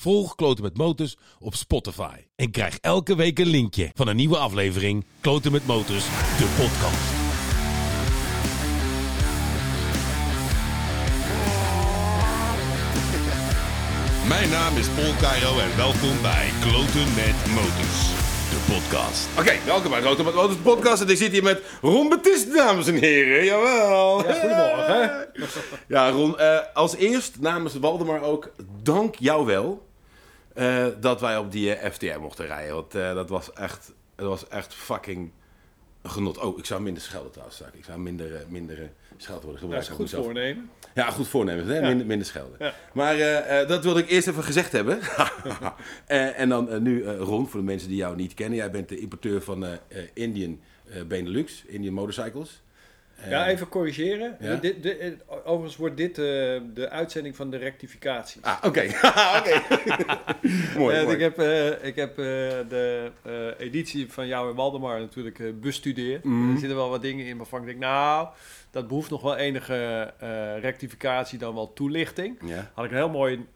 Volg Kloten met Motors op Spotify. En krijg elke week een linkje van een nieuwe aflevering Kloten met Motors, de podcast. Mijn naam is Paul Cairo en welkom bij Kloten met Motors, de podcast. Oké, welkom bij Rotom met Motors podcast. En ik zit hier met Ron Betist, dames en heren. Jawel. Ja, goedemorgen. Ja, Ron, eh, als eerst namens Waldemar ook dank jou wel eh, dat wij op die eh, FTR mochten rijden. Want eh, dat was echt, dat was echt fucking genot. Oh, ik zou minder schelden trouwens. straks. Ik zou minder, minder eh, scheld worden gebruikt. goed voornemen. Ja, goed voornemen. Hè? Ja. Minder, minder schelden. Ja. Maar dat wilde ik eerst even gezegd hebben. En dan nu Ron, voor de mensen die jou niet kennen. Jij bent de importeur van Indian Benelux, Indian Motorcycles. Ja, even corrigeren. Ja? Dit, dit, eh, overigens wordt dit eh, de uitzending van de rectificaties. Ah, oké. oké. mooi, mooi. ik heb, ik heb de editie van jou en Waldemar natuurlijk bestudeerd. Mhm. Er zitten wel wat dingen in waarvan ik denk, nou, dat behoeft nog wel enige rectificatie, dan wel toelichting. Ja. Had ik een heel mooi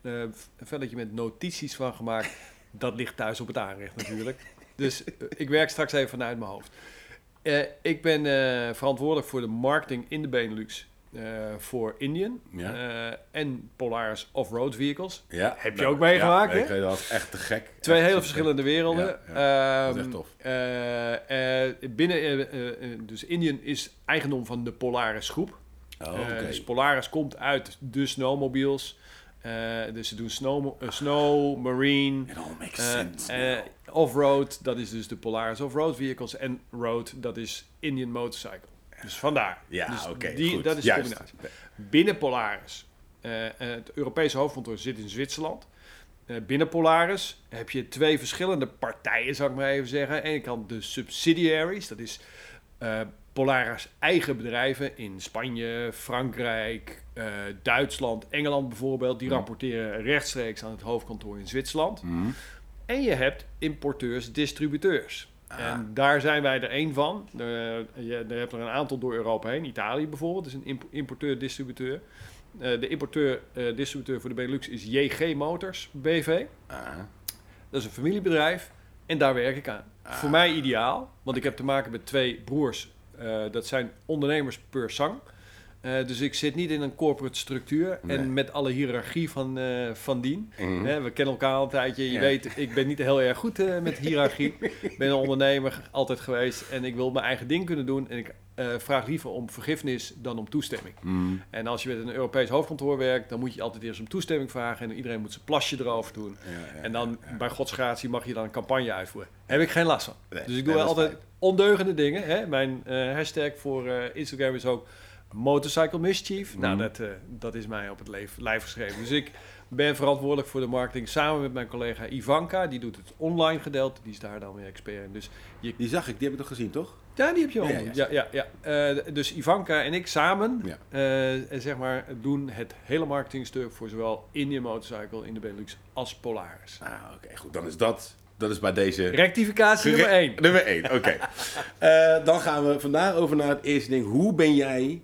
velletje met notities van gemaakt. Dat ligt thuis op het aanrecht natuurlijk. Dus ik werk straks even vanuit mijn hoofd. Eh, ik ben eh, verantwoordelijk voor de marketing in de Benelux eh, voor Indian Ja. eh, en Polaris off-road vehicles. Ja. Heb je ook meegemaakt, Ja, hè? ik weet dat was echt te gek. Twee Echt hele verschillende werelden. Ja, dat is Ehm, echt tof. eh, eh, binnen, dus Indian is eigendom van de Polaris groep. Oh, oké. dus Polaris komt uit de snowmobiles. Eh, dus ze doen snow, eh, snow marine, It all makes eh, sense. off-road, dat is dus de Polaris off-road vehicles. En road, dat is Indian motorcycle. Dus vandaar. Ja, Dus oké. Dat is de combinatie. Binnen Polaris, het Europese hoofdkantoor zit in Zwitserland. Binnen Polaris heb je twee verschillende partijen, zou ik maar even zeggen. Aan de ene kant de subsidiaries, dat is Polaris eigen bedrijven in Spanje, Frankrijk, eh, Duitsland, Engeland bijvoorbeeld. Die rapporteren rechtstreeks aan het hoofdkantoor in Zwitserland. Mhm. En je hebt importeurs, distributeurs. Ah. En daar zijn wij er één van. Eh, je, je hebt er een aantal door Europa heen. Italië bijvoorbeeld is een imp- importeur-distributeur. Eh, de importeur-distributeur voor de Benelux is JG Motors BV. Ah. Dat is een familiebedrijf en daar werk ik aan. Ah. Voor mij ideaal, want ik heb te maken met twee broers. Eh, dat zijn ondernemers per sang. Eh, dus ik zit niet in een corporate structuur Nee. en met alle hiërarchie van, eh, van dien. Mhm. Hè, we kennen elkaar al een tijdje. Je Ja. weet, ik ben niet heel erg goed eh, met hiërarchie. Ik ben een ondernemer altijd geweest en ik wil mijn eigen ding kunnen doen. En ik eh, vraag liever om vergiffenis dan om toestemming. Mhm. En als je met een Europees hoofdkantoor werkt, dan moet je altijd eerst om toestemming vragen. En iedereen moet zijn plasje erover doen. Ja, ja, En dan bij Gods gratie mag je dan een campagne uitvoeren. Heb ik geen last van. Nee, dus ik doe altijd fijn. ondeugende dingen. Hè? Mijn eh, hashtag voor eh, Instagram is ook Motorcycle Mischief. Nou, Mhm. dat, eh, dat is mij op het lijf, lijf geschreven. Dus ik ben verantwoordelijk voor de marketing samen met mijn collega Ivanka. Die doet het online gedeelte. Die is daar dan weer expert in. Dus je, Die zag ik, die heb ik toch gezien, toch? ja, die heb je al. Ja, Ja, ja, ja, ja, Eh, dus Ivanka en ik samen Ja. eh, zeg maar, doen het hele marketingstuk voor zowel Indian Motorcycle in de Benelux als Polaris. Ah, oké, goed. Dan is dat, dat is bij deze... Rectificatie nummer Gere- 1. Nummer 1, oké. Dan gaan we vandaag over naar het eerste ding. Hoe ben jij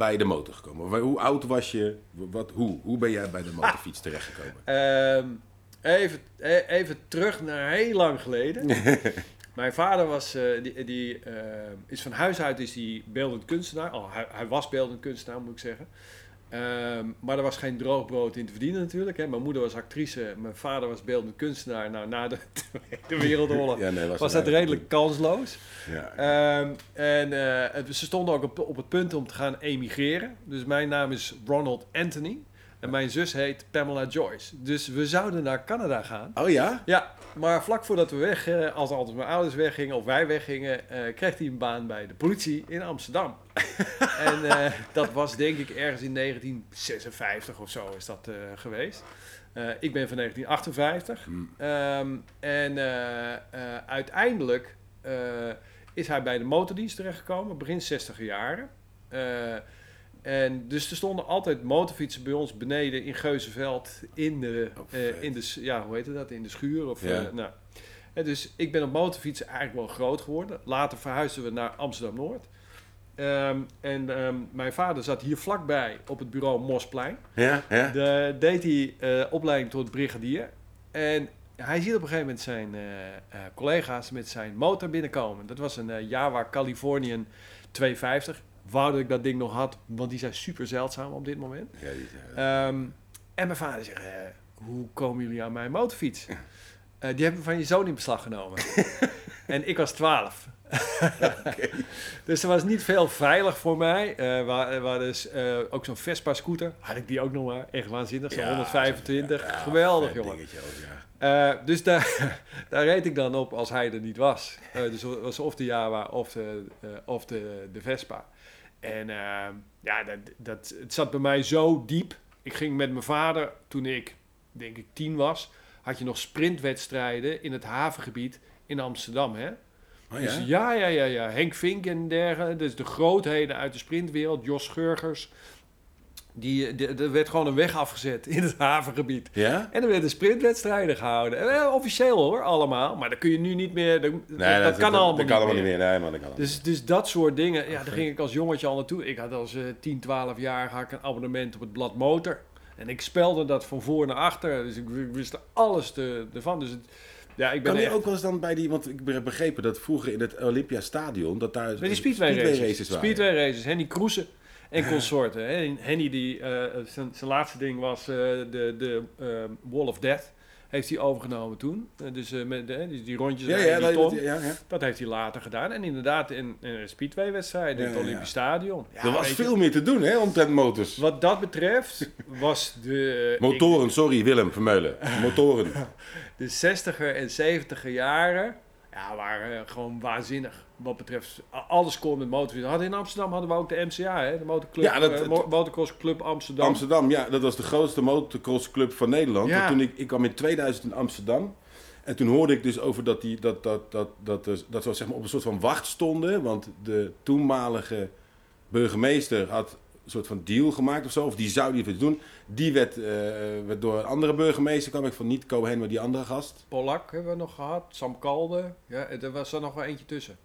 bij de motor gekomen? Hoe oud was je? Wat, hoe? Hoe ben jij bij de motorfiets terechtgekomen? Ehm, even, e- even terug naar heel lang geleden. Mijn vader was, eh, die, die eh, is van huis uit is die beeldend kunstenaar. Oh, hij, hij was beeldend kunstenaar, moet ik zeggen. Ehm, maar er was geen droog brood in te verdienen natuurlijk. Hè. Mijn moeder was actrice, mijn vader was beeldend kunstenaar. Nou, na de Tweede Wereldoorlog Ja, nee, was dat redelijk kansloos. Ja. Ehm, en eh, het- ze stonden ook op, op het punt om te gaan emigreren. Dus mijn naam is Ronald Anthony. En mijn zus heet Pamela Joyce. Dus we zouden naar Canada gaan. Oh ja? Ja, maar vlak voordat we weg, eh, als altijd mijn ouders weggingen of wij weggingen, eh, kreeg hij een baan bij de politie in Amsterdam. en eh, dat was denk ik ergens in 1956 of zo is dat eh, geweest. Eh, ik ben van 1958. Hm. Ehm, en uiteindelijk is hij bij de motordienst terechtgekomen, begin 60 jaren. En dus er stonden altijd motorfietsen bij ons beneden in Geuzenveld in de, Oh, in de, ja, hoe heet dat, in de schuur. Of, Ja. nou. En dus ik ben op motorfietsen eigenlijk wel groot geworden. Later verhuisden we naar Amsterdam-Noord. Ehm, en ehm, mijn vader zat hier vlakbij op het bureau Mosplein. Ja, ja. De, deed hij eh, opleiding tot brigadier. En hij ziet op een gegeven moment zijn eh, eh, collega's met zijn motor binnenkomen. Dat was een Jawa Californian 250. Wou dat ik dat ding nog had, want die zijn super zeldzaam op dit moment. Ja, die, ja. Ehm, en mijn vader zegt, hoe komen jullie aan mijn motorfiets? Die hebben we van je zoon in beslag genomen. en ik was 12. Dus er was niet veel veilig voor mij. Eh waar, waar dus, eh, ook zo'n Vespa scooter. Had ik die ook nog maar. Echt waanzinnig. Zo'n Ja, 125. ja, Geweldig, jongen. ook. Eh, dus daar, daar reed ik dan op als hij er niet was. Eh, dus het was of de Java of de, eh, of de, de Vespa. En eh, ja, dat, dat, het zat bij mij zo diep. Ik ging met mijn vader, toen ik denk ik tien was, had je nog sprintwedstrijden in het havengebied in Amsterdam. Hè? Oh, Dus ja? ja, ja, ja. Henk Vink en dergelijke. Dus de grootheden uit de sprintwereld. Jos Schurgers. Die, de- er werd gewoon een weg afgezet in het havengebied. Ja? En er werden sprintwedstrijden gehouden. Eh, officieel hoor, allemaal. Maar dat kun je nu niet meer. Dat, dat, dat kan allemaal, dat kan allemaal niet meer. Nee, man, dat kan Dus, dus dat soort dingen, ja, daar ging ik als jongetje al naartoe. Ik had als eh 10, 12 jaar had ik een abonnement op het blad Motor. En ik spelde dat van voor naar achter. Dus ik wist er alles te, ervan. Dus het, ja, ik ben Kan je echt... ook wel eens dan bij die, want ik heb begrepen dat vroeger in het Olympiastadion, dat daar Bij die speedway, races. waren. Speedway races. Henny Kroesen en consorten. hè. Henny, die, eh, zijn, zijn laatste ding was eh, de, de eh, Wall of Death. Heeft hij overgenomen toen. Eh, dus uh, met de, die, die rondjes Ja, ja, die dat, ton. ja, ja. Dat heeft hij later gedaan. En inderdaad in, in een speedway-wedstrijd in het Olympisch ja. Stadion. Ja, er was je, veel meer te doen, hè, omtrent motors. Wat dat betreft was de, eh, Motoren, sorry Willem Vermeulen. Motoren. de 60er en 70er jaren ja, waren eh, gewoon waanzinnig. Wat betreft alles kon met motorfiets. Hadden in Amsterdam hadden we ook de MCA, hè, de motorclub, Ja, dat- eh, Motocross Club Amsterdam. Amsterdam, ja, dat was de grootste motocrossclub van Nederland. Ja. Toen ik, ik kwam in 2000 in Amsterdam. En toen hoorde ik dus over dat die, dat, dat, dat, dat, dat, dat ze zeg maar op een soort van wacht stonden. Want de toenmalige burgemeester had een soort van deal gemaakt of zo. Of die zou die iets doen. Die werd, eh, werd door een andere burgemeester, kwam ik van niet Cohen, maar die andere gast. Polak hebben we nog gehad, Sam Kalde. Ja, er was er nog wel eentje tussen.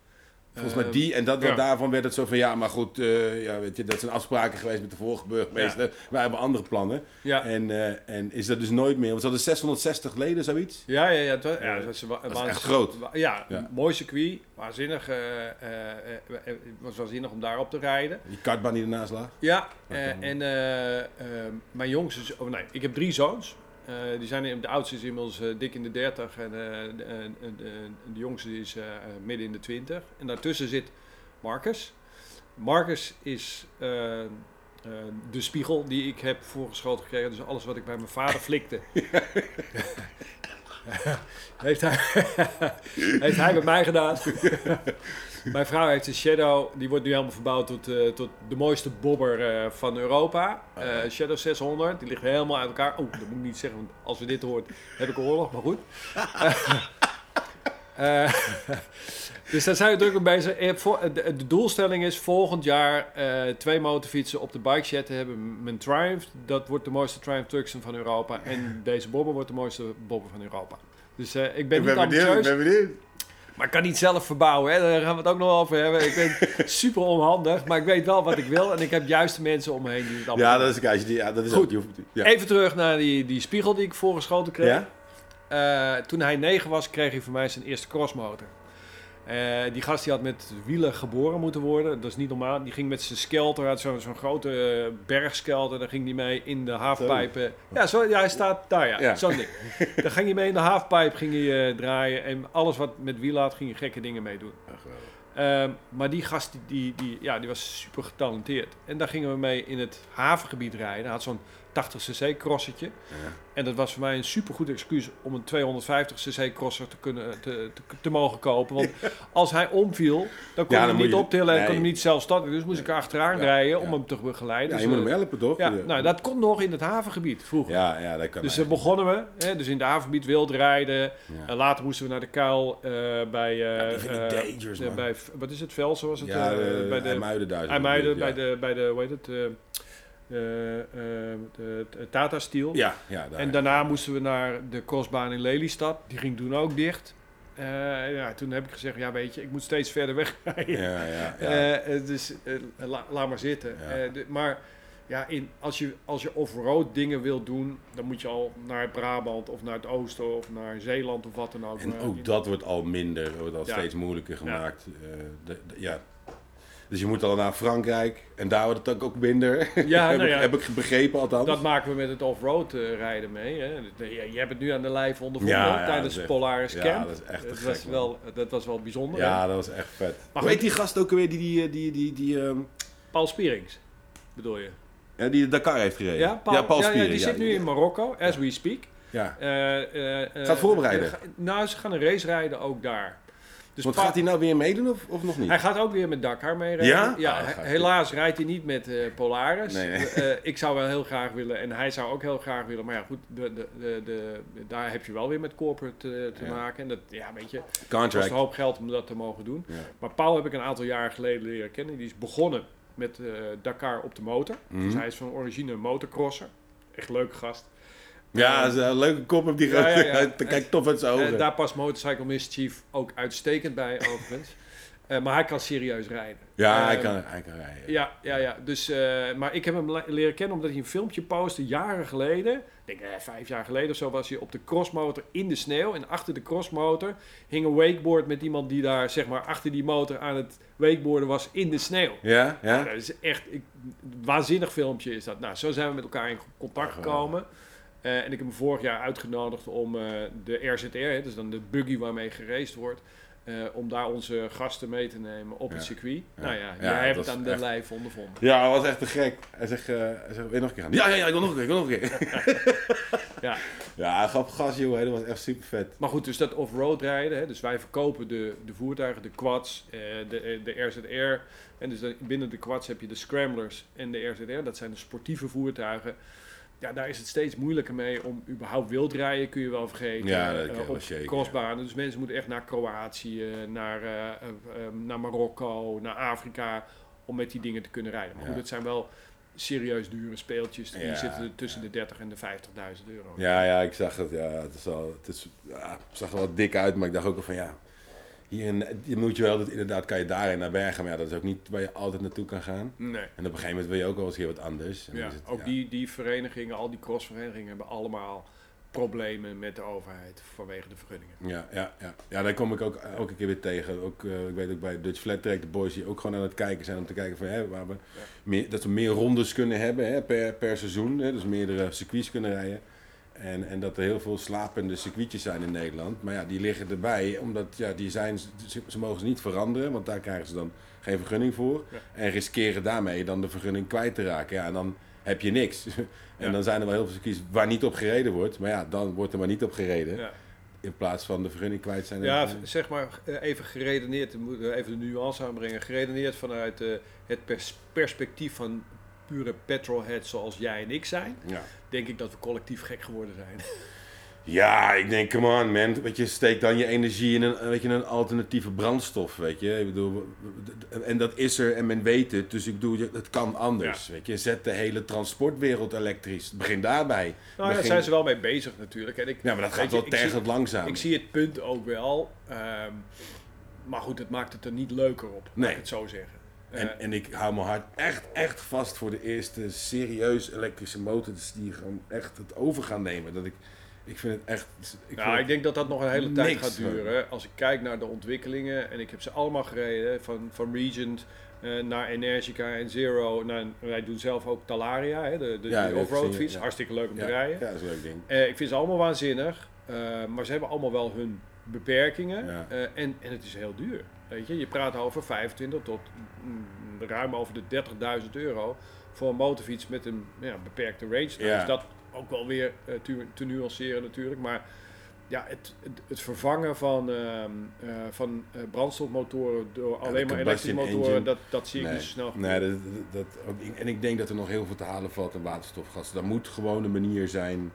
Volgens mij die, en dat, ja. daarvan werd het zo van, ja, maar goed, eh, ja, weet je, dat zijn afspraken geweest met de vorige burgemeester. Wij hebben andere plannen. Ja, En, eh, en is dat dus nooit meer, want ze hadden 660 leden, zoiets. ja, ja, ja, was, ja, was, echt groot. Ja, mooi circuit, waanzinnig. Het was waanzinnig om daarop te rijden. Die kartbaan die ernaast lag. Ja, en mijn jongste, oh nee, ik heb drie zoons. Eh, die zijn, de oudste is inmiddels eh, dik in de 30 en eh, de, de jongste is midden in de 20. En daartussen zit Marcus. Marcus is de spiegel die ik heb voorgeschoten gekregen. Dus alles wat ik bij mijn vader flikte. heeft, hij, heeft hij bij mij gedaan. Mijn vrouw heeft een Shadow, die wordt nu helemaal verbouwd tot, eh, tot de mooiste bobber eh, van Europa. Eh, Shadow 600, die ligt helemaal uit elkaar. Oh, dat moet ik niet zeggen, want als we dit hoort, heb ik een oorlog, maar goed. Eh, dus daar zijn we druk mee bezig. Eh, voor- De, doelstelling is volgend jaar eh, twee motorfietsen op de bike shed te hebben. Mijn Triumph, dat wordt de mooiste Triumph Tucson van Europa. En deze bobber wordt de mooiste bobber van Europa. Dus eh, ik ben niet ambitieus. benieuwd. Maar ik kan niet zelf verbouwen, hè? daar gaan we het ook nog over hebben. Ik ben super onhandig, maar ik weet wel wat ik wil. En ik heb juist de mensen om me heen die het allemaal Ja, dat is kaartje. Die, ja, dat is Goed. ook. Die hoeft, ja. Even terug naar die, die spiegel die ik voorgeschoten kreeg. Ja? Eh, toen hij negen was, kreeg hij van mij zijn eerste crossmotor. Eh, die gast die had met wielen geboren moeten worden. Dat is niet normaal. Die ging met zijn skelter uit zo'n zo'n grote eh, bergskelter. Daar ging hij mee in de halfpijpen. Ja, zo, ja, hij staat daar, ja. Ja. Zo'n ding. Daar ging hij mee in de halfpijp ging hij, eh, draaien. En alles wat met wielen had, ging hij gekke dingen mee doen. Ja. Ehm, maar die gast die, die, die, ja, die was super getalenteerd. En daar gingen we mee in het havengebied rijden. Hij had zo'n 80cc crossertje. Ja. En dat was voor mij een supergoed excuus om een 250cc crosser te, kunnen, te, te, te mogen kopen. Want als hij omviel, dan kon Ja, hij dan hem niet je- optillen en nee. kon hem niet zelf starten. Dus moest ik er achteraan rijden om hem te begeleiden. Ja, Dus, je moet hem eh, helpen, toch? ja, nou, dat kon nog in het havengebied vroeger. ja, ja, dat kan Dus daar begonnen we. Hè, dus in het havengebied wild rijden. En later moesten we naar de kuil eh, bij... eh, eh, dangerous, man. bij, wat is het, Velsen was het? ja, eh, bij de IJmuiden bij, de, bij de, hoe heet het, Tata Steel. Ja, ja, daar. En daarna moesten we naar de crossbaan in Lelystad. Die ging toen ook dicht. Eh, ja, toen heb ik gezegd, ja weet je, ik moet steeds verder wegrijden. Ja, ja, ja. Eh, eh, dus eh, la- laat maar zitten. Eh, de- maar Ja, in, als je, als je off-road dingen wilt doen, dan moet je al naar Brabant of naar het oosten of naar Zeeland of wat dan ook. En ook dat wordt al minder, wordt al steeds moeilijker gemaakt. Eh, de- de- ja. Dus je moet al naar Frankrijk en daar wordt het ook, ook minder. Ja, heb, nou ik, ja. heb ik begrepen althans. Dat maken we met het off-road eh, rijden mee. Hè. Je, je hebt het nu aan de lijf ondervonden Ja, ja, tijdens echt- Polaris ja, Camp. dat is echt dat, gek, was wel, dat was wel bijzonder. hè. ja, dat was echt vet. Maar weet die gast ook weer die, die, die, die, die, ehm, Paul Spierings, bedoel je? ja, die de Dakar heeft gereden? Ja, Paul, ja, ja, Spiering, die zit nu in Marokko, as we speak. Ja. Eh, eh, Gaat voorbereiden? ga- nou, ze gaan een race rijden ook daar. Dus Want gaat hij nou weer meedoen of, of nog niet? Hij gaat ook weer met Dakar mee rijden. Ja? ja Ah, helaas rijdt hij niet met eh, Polaris. Nee, nee. Eh, ik zou wel heel graag willen en hij zou ook heel graag willen. Maar ja, goed, de, de, de, daar heb je wel weer met corporate eh, te Ja. maken. En dat, ja, weet je, kost Contract. een hoop geld om dat te mogen doen. Ja. Maar Paul heb ik een aantal jaar geleden leren kennen. Die is begonnen met eh, Dakar op de motor. Mhm. Dus hij is van origine motocrosser. Echt leuke gast. Ja, Eh, een leuke kop op die Ja, ja, kijkt tof uit zijn Eh, daar past Motorcycle Mischief ook uitstekend bij, overigens. Eh, maar hij kan serieus rijden. ja, hij Ehm, kan, hij kan rijden. Ja, ja, ja. Dus, maar ik heb hem le- leren kennen omdat hij een filmpje postte jaren geleden. Ik denk eh, vijf jaar geleden of zo was hij op de crossmotor in de sneeuw. En achter de crossmotor hing een wakeboard met iemand die daar zeg maar achter die motor aan het wakeboarden was in de sneeuw. Ja, Ja, dat is echt ik, waanzinnig filmpje is dat. Nou, zo zijn we met elkaar in contact gekomen. Eh, en ik heb hem vorig jaar uitgenodigd om eh, de RZR, hè, dus dan de buggy waarmee geraced wordt, eh, om daar onze gasten mee te nemen op het circuit. Ja. Nou ja, Ja, jij hebt dat het aan de echt- lijf ondervonden. Ja, hij was echt te gek. Hij zegt, hij zegt, wil je nog een keer gaan? Ja, ja, ja, ik wil nog een keer, ik wil nog een keer. Ja. Ja, grappig gast, joh. Dat was echt super vet. Maar goed, dus dat off-road rijden. Hè, dus wij verkopen de, de voertuigen, de quads, de, de RZR. En dus binnen de quads heb je de scramblers en de RZR. Dat zijn de sportieve voertuigen. Ja, daar is het steeds moeilijker mee om überhaupt wild rijden, kun je wel vergeten. Ja, dat Eh, op crossbanen. Dus mensen moeten echt naar Kroatië, naar, eh, eh, naar Marokko, naar Afrika, om met die dingen te kunnen rijden. Maar Ja. goed, het zijn wel serieus dure speeltjes. Die Ja, zitten tussen de 30 en de 50.000 euro. Ja, ja, ik zag het. Ja, het, is al, het, is, ja, het zag er wel dik uit, maar ik dacht ook al van ja. Je moet je wel, dat, inderdaad kan je daarin naar Bergen, maar ja, dat is ook niet waar je altijd naartoe kan gaan. Nee. En op een gegeven moment wil je ook wel eens weer wat anders. En Ja, het, ook ja. Die, die verenigingen, al die crossverenigingen hebben allemaal problemen met de overheid vanwege de vergunningen. Ja, ja, ja. ja, daar kom ik ook elke keer weer tegen. Ook, eh, ik weet ook bij Dutch Flat Track, de boys die ook gewoon aan het kijken zijn om te kijken van, hè, waar we meer, dat we meer rondes kunnen hebben hè, per, per seizoen. Hè, dus meerdere circuits kunnen rijden. En, en dat er heel veel slapende circuitjes zijn in Nederland. Maar ja, die liggen erbij, omdat ja, die zijn, ze, ze mogen ze niet veranderen, want daar krijgen ze dan geen vergunning voor. Ja. En riskeren daarmee dan de vergunning kwijt te raken. Ja, en dan heb je niks. en Ja. dan zijn er wel heel veel circuits waar niet op gereden wordt. Maar ja, dan wordt er maar niet op gereden. Ja, In plaats van de vergunning kwijt zijn. ja En- zeg maar eh, even geredeneerd, we moeten even de nuance aanbrengen. Geredeneerd vanuit eh, het pers- perspectief van pure petrolheads zoals jij en ik zijn, ja. denk ik dat we collectief gek geworden zijn. ja, ik denk, come on man. Weet je, steek dan je energie in een, weet je, een alternatieve brandstof. Weet je, ik bedoel, en dat is er en men weet het. Dus ik bedoel, het kan anders. Weet je, zet de hele transportwereld elektrisch. Begin daarbij. Nou daar zijn ze wel mee bezig natuurlijk. En ik, Ja, maar dat gaat wel tergend langzaam. Ik zie het punt ook wel. ehm, maar goed, het maakt het er niet leuker op, laat Nee. ik het zo zeggen. En, en ik hou mijn hart echt, echt vast voor de eerste serieus elektrische motors die gewoon echt het over gaan nemen. Dat ik, ik vind het echt... Ik nou, ik denk dat dat nog een hele tijd gaat van. duren. Als ik kijk naar de ontwikkelingen, en ik heb ze allemaal gereden, van, van Regent eh, naar Energica en Zero. Naar, wij doen zelf ook Talaria, hè, de, de, Ja, off-road fiets. ja. Hartstikke leuk om ja, te rijden. Ja, dat is een leuk ding. Eh, ik vind ze allemaal waanzinnig, eh, maar ze hebben allemaal wel hun beperkingen. En, en het is heel duur. Weet je, je praat over 25 tot mm, ruim over de 30.000 euro voor een motorfiets met een ja, beperkte range. Nou, Ja. Dus dat ook wel weer eh, te, te nuanceren natuurlijk. Maar ja, het, het, het vervangen van, ehm, eh, van eh, brandstofmotoren door de alleen maar elektrische motoren, engine. dat, dat zie ik niet zo snel. nee dat, dat, ook, en ik denk dat er nog heel veel te halen valt aan waterstofgassen. Dat moet gewoon een manier zijn.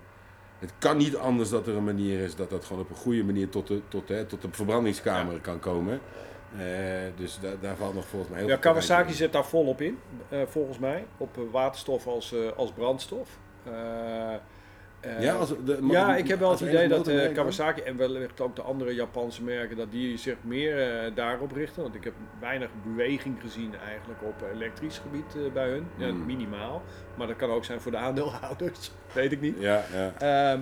Het kan niet anders dat er een manier is dat dat gewoon op een goede manier tot de, tot, hè, tot de verbrandingskamer kan komen. Eh, dus da- daar valt nog volgens mij heel Ja, veel. Kawasaki zit daar volop in, eh, volgens mij, op eh, waterstof als, als brandstof. Ja, als, de, ja, ik heb wel het idee dat? Kawasaki en wellicht ook de andere Japanse merken, dat die zich meer daarop richten. Want ik heb weinig beweging gezien eigenlijk op elektrisch gebied bij hun. Ja, Hmm. minimaal. Maar dat kan ook zijn voor de aandeelhouders. Weet ik niet. Ja, ja.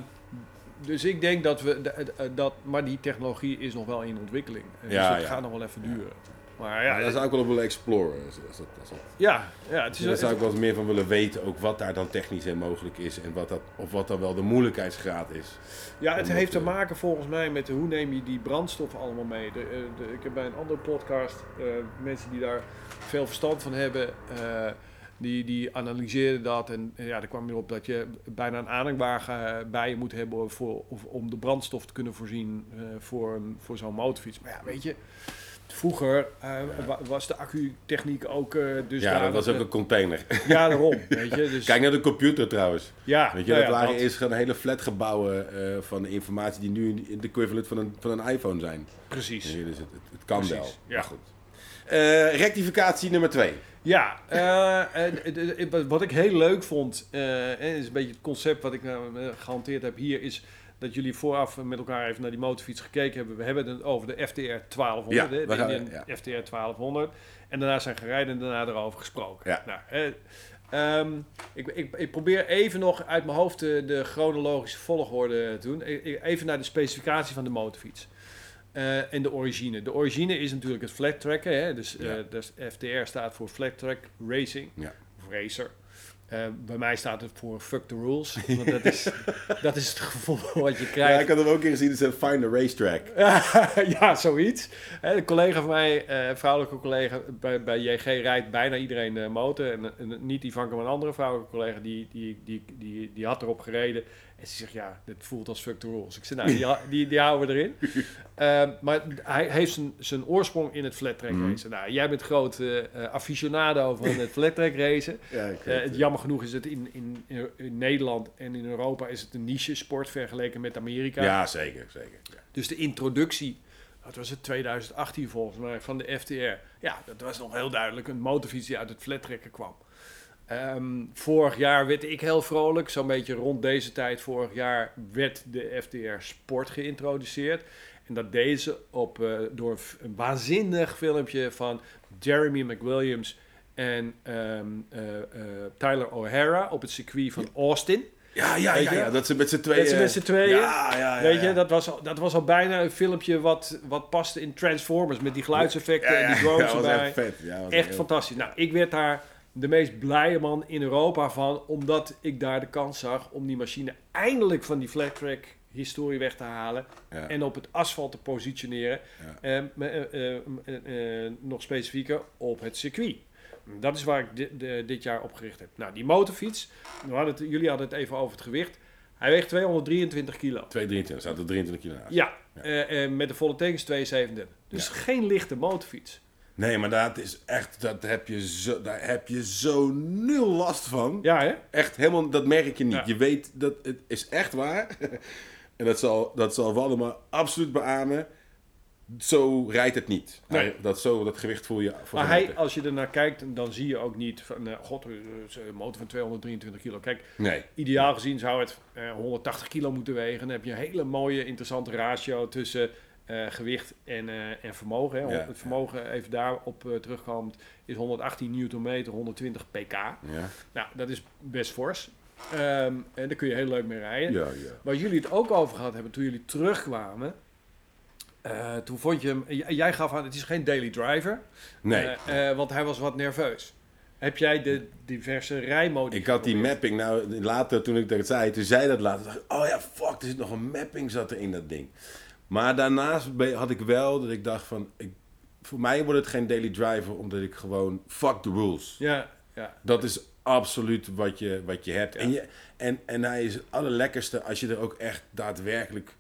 Dus ik denk dat we eh, dat, maar die technologie is nog wel in ontwikkeling. Eh, Ja, dus het ja. gaat nog wel even duren. Maar Ja, ja, dat zou ik wel op willen exploren. Dat- dat- dat- dat- ja, ja, het is Daar zou ik wel eens meer van willen weten, ook wat daar dan technisch en mogelijk is. En wat dat, of wat dan wel de moeilijkheidsgraad is. Ja, het heeft te eh, maken volgens mij met hoe neem je die brandstof allemaal mee. De, eh, de- ik heb bij een andere podcast eh, mensen die daar veel verstand van hebben, eh, die, die analyseerden dat. En ja, er kwam erop dat je bijna een aanhangwagen eh, bij je moet hebben voor, of, om de brandstof te kunnen voorzien eh, voor, een- voor zo'n motorfiets. Maar ja, weet je, vroeger eh, wa- was de accutechniek ook dus ja, dat was ook een container. Ja, daarom, weet je. Dus, Kijk naar de computer trouwens. ja, Weet je, nou dat ja, waren dat- eerst gewoon hele flatgebouwen eh van informatie die nu in de equivalent van een, van een iPhone zijn. Precies. Dus het, het, het kan Precies, wel. ja. Maar goed. Rectificatie nummer twee. Ja, eh, eh, wat ik heel leuk vond, en is een beetje het concept wat ik gehanteerd heb hier, is dat jullie vooraf met elkaar even naar die motorfiets gekeken hebben. We hebben het over de FTR 1200, Ja, hè, we de gaan- Indian ja. FTR 1200. En daarna zijn gerijden en daarna erover gesproken. Ja. Nou, eh, ehm, ik, ik, ik probeer even nog uit mijn hoofd de, de chronologische volgorde te doen. E- e- Even naar de specificatie van de motorfiets. Eh, en de origine. De origine is natuurlijk het flat tracken. Hè? Dus, eh, Ja. dus FTR staat voor Flat Track Racing. Ja. Of Racer. Eh, bij mij staat het voor Fuck the Rules. Want dat is, dat is het gevoel wat je Ja, krijgt. ik had hem ook keer gezien. Het is Find a Racetrack. ja, zoiets. Hè, Een collega van mij, een vrouwelijke collega bij, bij JG, rijdt bijna iedereen de motor. En, en niet die van een andere vrouwelijke collega, die, die, die, die, die had erop gereden. En ze zegt, ja, dit voelt als fuck the rules. Ik zei, nou, die, die, die houden we erin. Ehm, maar hij heeft zijn, zijn oorsprong in het flat track Mhm. racen. Nou, jij bent groot eh, eh, aficionado van het flat track racen. Ja, ik Eh, het. jammer genoeg is het in, in, in Nederland en in Europa is het een niche sport vergeleken met Amerika. ja, zeker. zeker. Ja. Dus de introductie, dat was het 2018 volgens mij, van de FTR. Ja, dat was nog heel duidelijk een motorfiets die uit het flattrekken kwam. Ehm, vorig jaar werd ik heel vrolijk, zo'n beetje rond deze tijd vorig jaar werd de FTR Sport geïntroduceerd. En dat deden ze op, eh, door een, waanzinnig filmpje van Jeremy McWilliams en ehm, eh, eh, Tyler O'Hara op het circuit van Austin. Ja, ja, ja, ja, dat ze met z'n tweeën... Dat ze met z'n tweeën, Ja, ja, ja. Weet je, dat was, al, dat was al bijna een filmpje wat, wat paste in Transformers. Met die geluidseffecten en die drones erbij. echt vet. Fantastisch. Nou, ik werd daar de meest blije man in Europa van. Omdat ik daar de kans zag om die machine eindelijk van die flat track historie weg te halen. Ja. En op het asfalt te positioneren. Ja. Eh, me- eh, eh, eh, eh, nog specifieker op het circuit. Dat is waar ik di- de- dit jaar op gericht heb. Nou, die motorfiets. We hadden het, jullie hadden het even over het gewicht. Hij weegt 223 kilo. 223, staat er 23 kilo naast. Ja, Ja. eh, eh, met de volle tank is 237. Dus geen lichte motorfiets. Nee, maar dat is echt, dat heb je zo, daar heb je zo nul last van. Ja, hè? Echt helemaal, dat merk je niet. Ja. Je weet dat het is echt waar. en dat zal, dat zal Waldemar absoluut beamen. Zo rijdt het niet. Nee. Hij- dat, zo, dat gewicht voel je voor Maar hij, meter. als je er naar kijkt, dan zie je ook niet van, eh, god, eh, een motor van 223 kilo. Kijk, Nee. ideaal gezien zou het eh, 180 kilo moeten wegen. Dan heb je een hele mooie, interessante ratio tussen eh, gewicht en, eh, en vermogen. Hè. Ja, het vermogen, even daarop uh, terugkomend, is 118 newtonmeter, 120 pk. Ja. Nou, dat is best fors. Ehm, en daar kun je heel leuk mee rijden. Ja, ja. Waar jullie het ook over gehad hebben toen jullie terugkwamen. eh, toen vond je hem, jij gaf aan, het is geen daily driver. Nee. Eh, eh, want hij was wat nerveus. Heb jij de diverse rijmodi ik had die mapping, nou later toen ik dat zei, toen zei dat later, dacht ik, oh ja, fuck, er zit nog een mapping zat er in dat ding. Maar daarnaast had ik wel dat ik dacht van, ik, voor mij wordt het geen daily driver, omdat ik gewoon, fuck the rules. Ja, ja. Dat is absoluut wat je, wat je hebt. Ja. En, je, en, en hij is het allerlekkerste als je er ook echt daadwerkelijk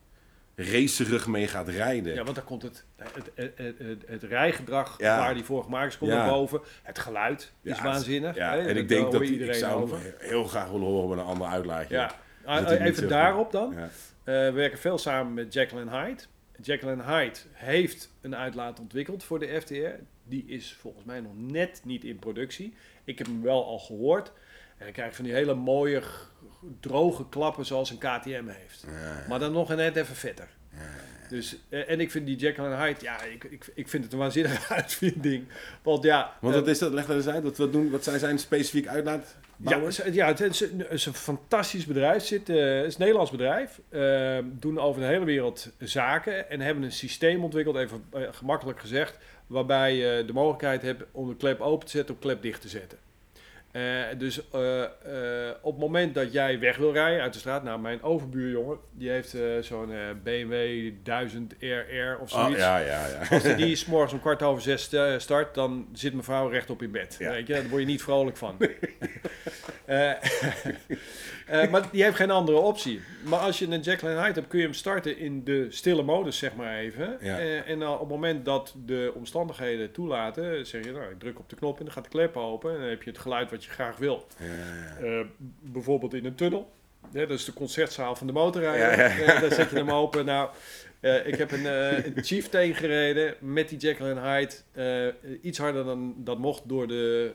racerig mee gaat rijden. ja, want dan komt het, het, het, het, het, rijgedrag Ja. waar die voor gemaakt is, komt Ja. naar boven. Het geluid is waanzinnig. Ja, hè? en ik denk dat ik, zou over. heel graag willen horen met een ander uitlaatje. Ja. Ah, even daarop dan. Ja. Eh, we werken veel samen met Jacqueline Hyde. Jacqueline Hyde heeft een uitlaat ontwikkeld voor de FTR. Die is volgens mij nog net niet in productie. Ik heb hem wel al gehoord. En dan krijg je van die hele mooie, droge klappen zoals een KTM heeft. Ja, Maar dan nog net even vetter. ja, Dus, eh, en ik vind die and Hyde, ja, ik, ik, ik vind het een waanzinnige uitvinding. Want ja... Want eh, wat is dat? Leg dat eens uit. Wat, wat, doen, wat zijn zijn specifiek ja, uitlaatbouwers? het is- ja, het is, een- het is een fantastisch bedrijf. Zit, eh, het is een Nederlands bedrijf. Eh, doen over de hele wereld zaken. En hebben een systeem ontwikkeld, even eh, gemakkelijk gezegd. Waarbij je de mogelijkheid hebt om de klep open te zetten of klep dicht te zetten. Eh, dus eh, eh, op het moment dat jij weg wil rijden uit de straat. Nou, mijn overbuurjongen, die heeft zo'n BMW 1000 RR of Oh, zoiets. ja, ja, ja. Als die, die is morgens om kwart over zes start, dan zit mijn vrouw rechtop in bed. Ja. Weet je, daar word je niet vrolijk van. Eh, maar die heeft geen andere optie. Maar als je een Jacqueline Hyde hebt, kun je hem starten in de stille modus, zeg maar even. Ja. Eh, en dan op het moment dat de omstandigheden toelaten, zeg je, nou, ik druk op de knop en dan gaat de klep open. En dan heb je het geluid wat je graag wil. Ja. Eh, bijvoorbeeld in een tunnel. Ja, dat is de concertzaal van de motorrijder. Ja, ja, ja. Daar zet je hem open. Nou, eh, ik heb een, eh een Chieftain gereden met die and Hyde. Eh, iets harder dan dat mocht door de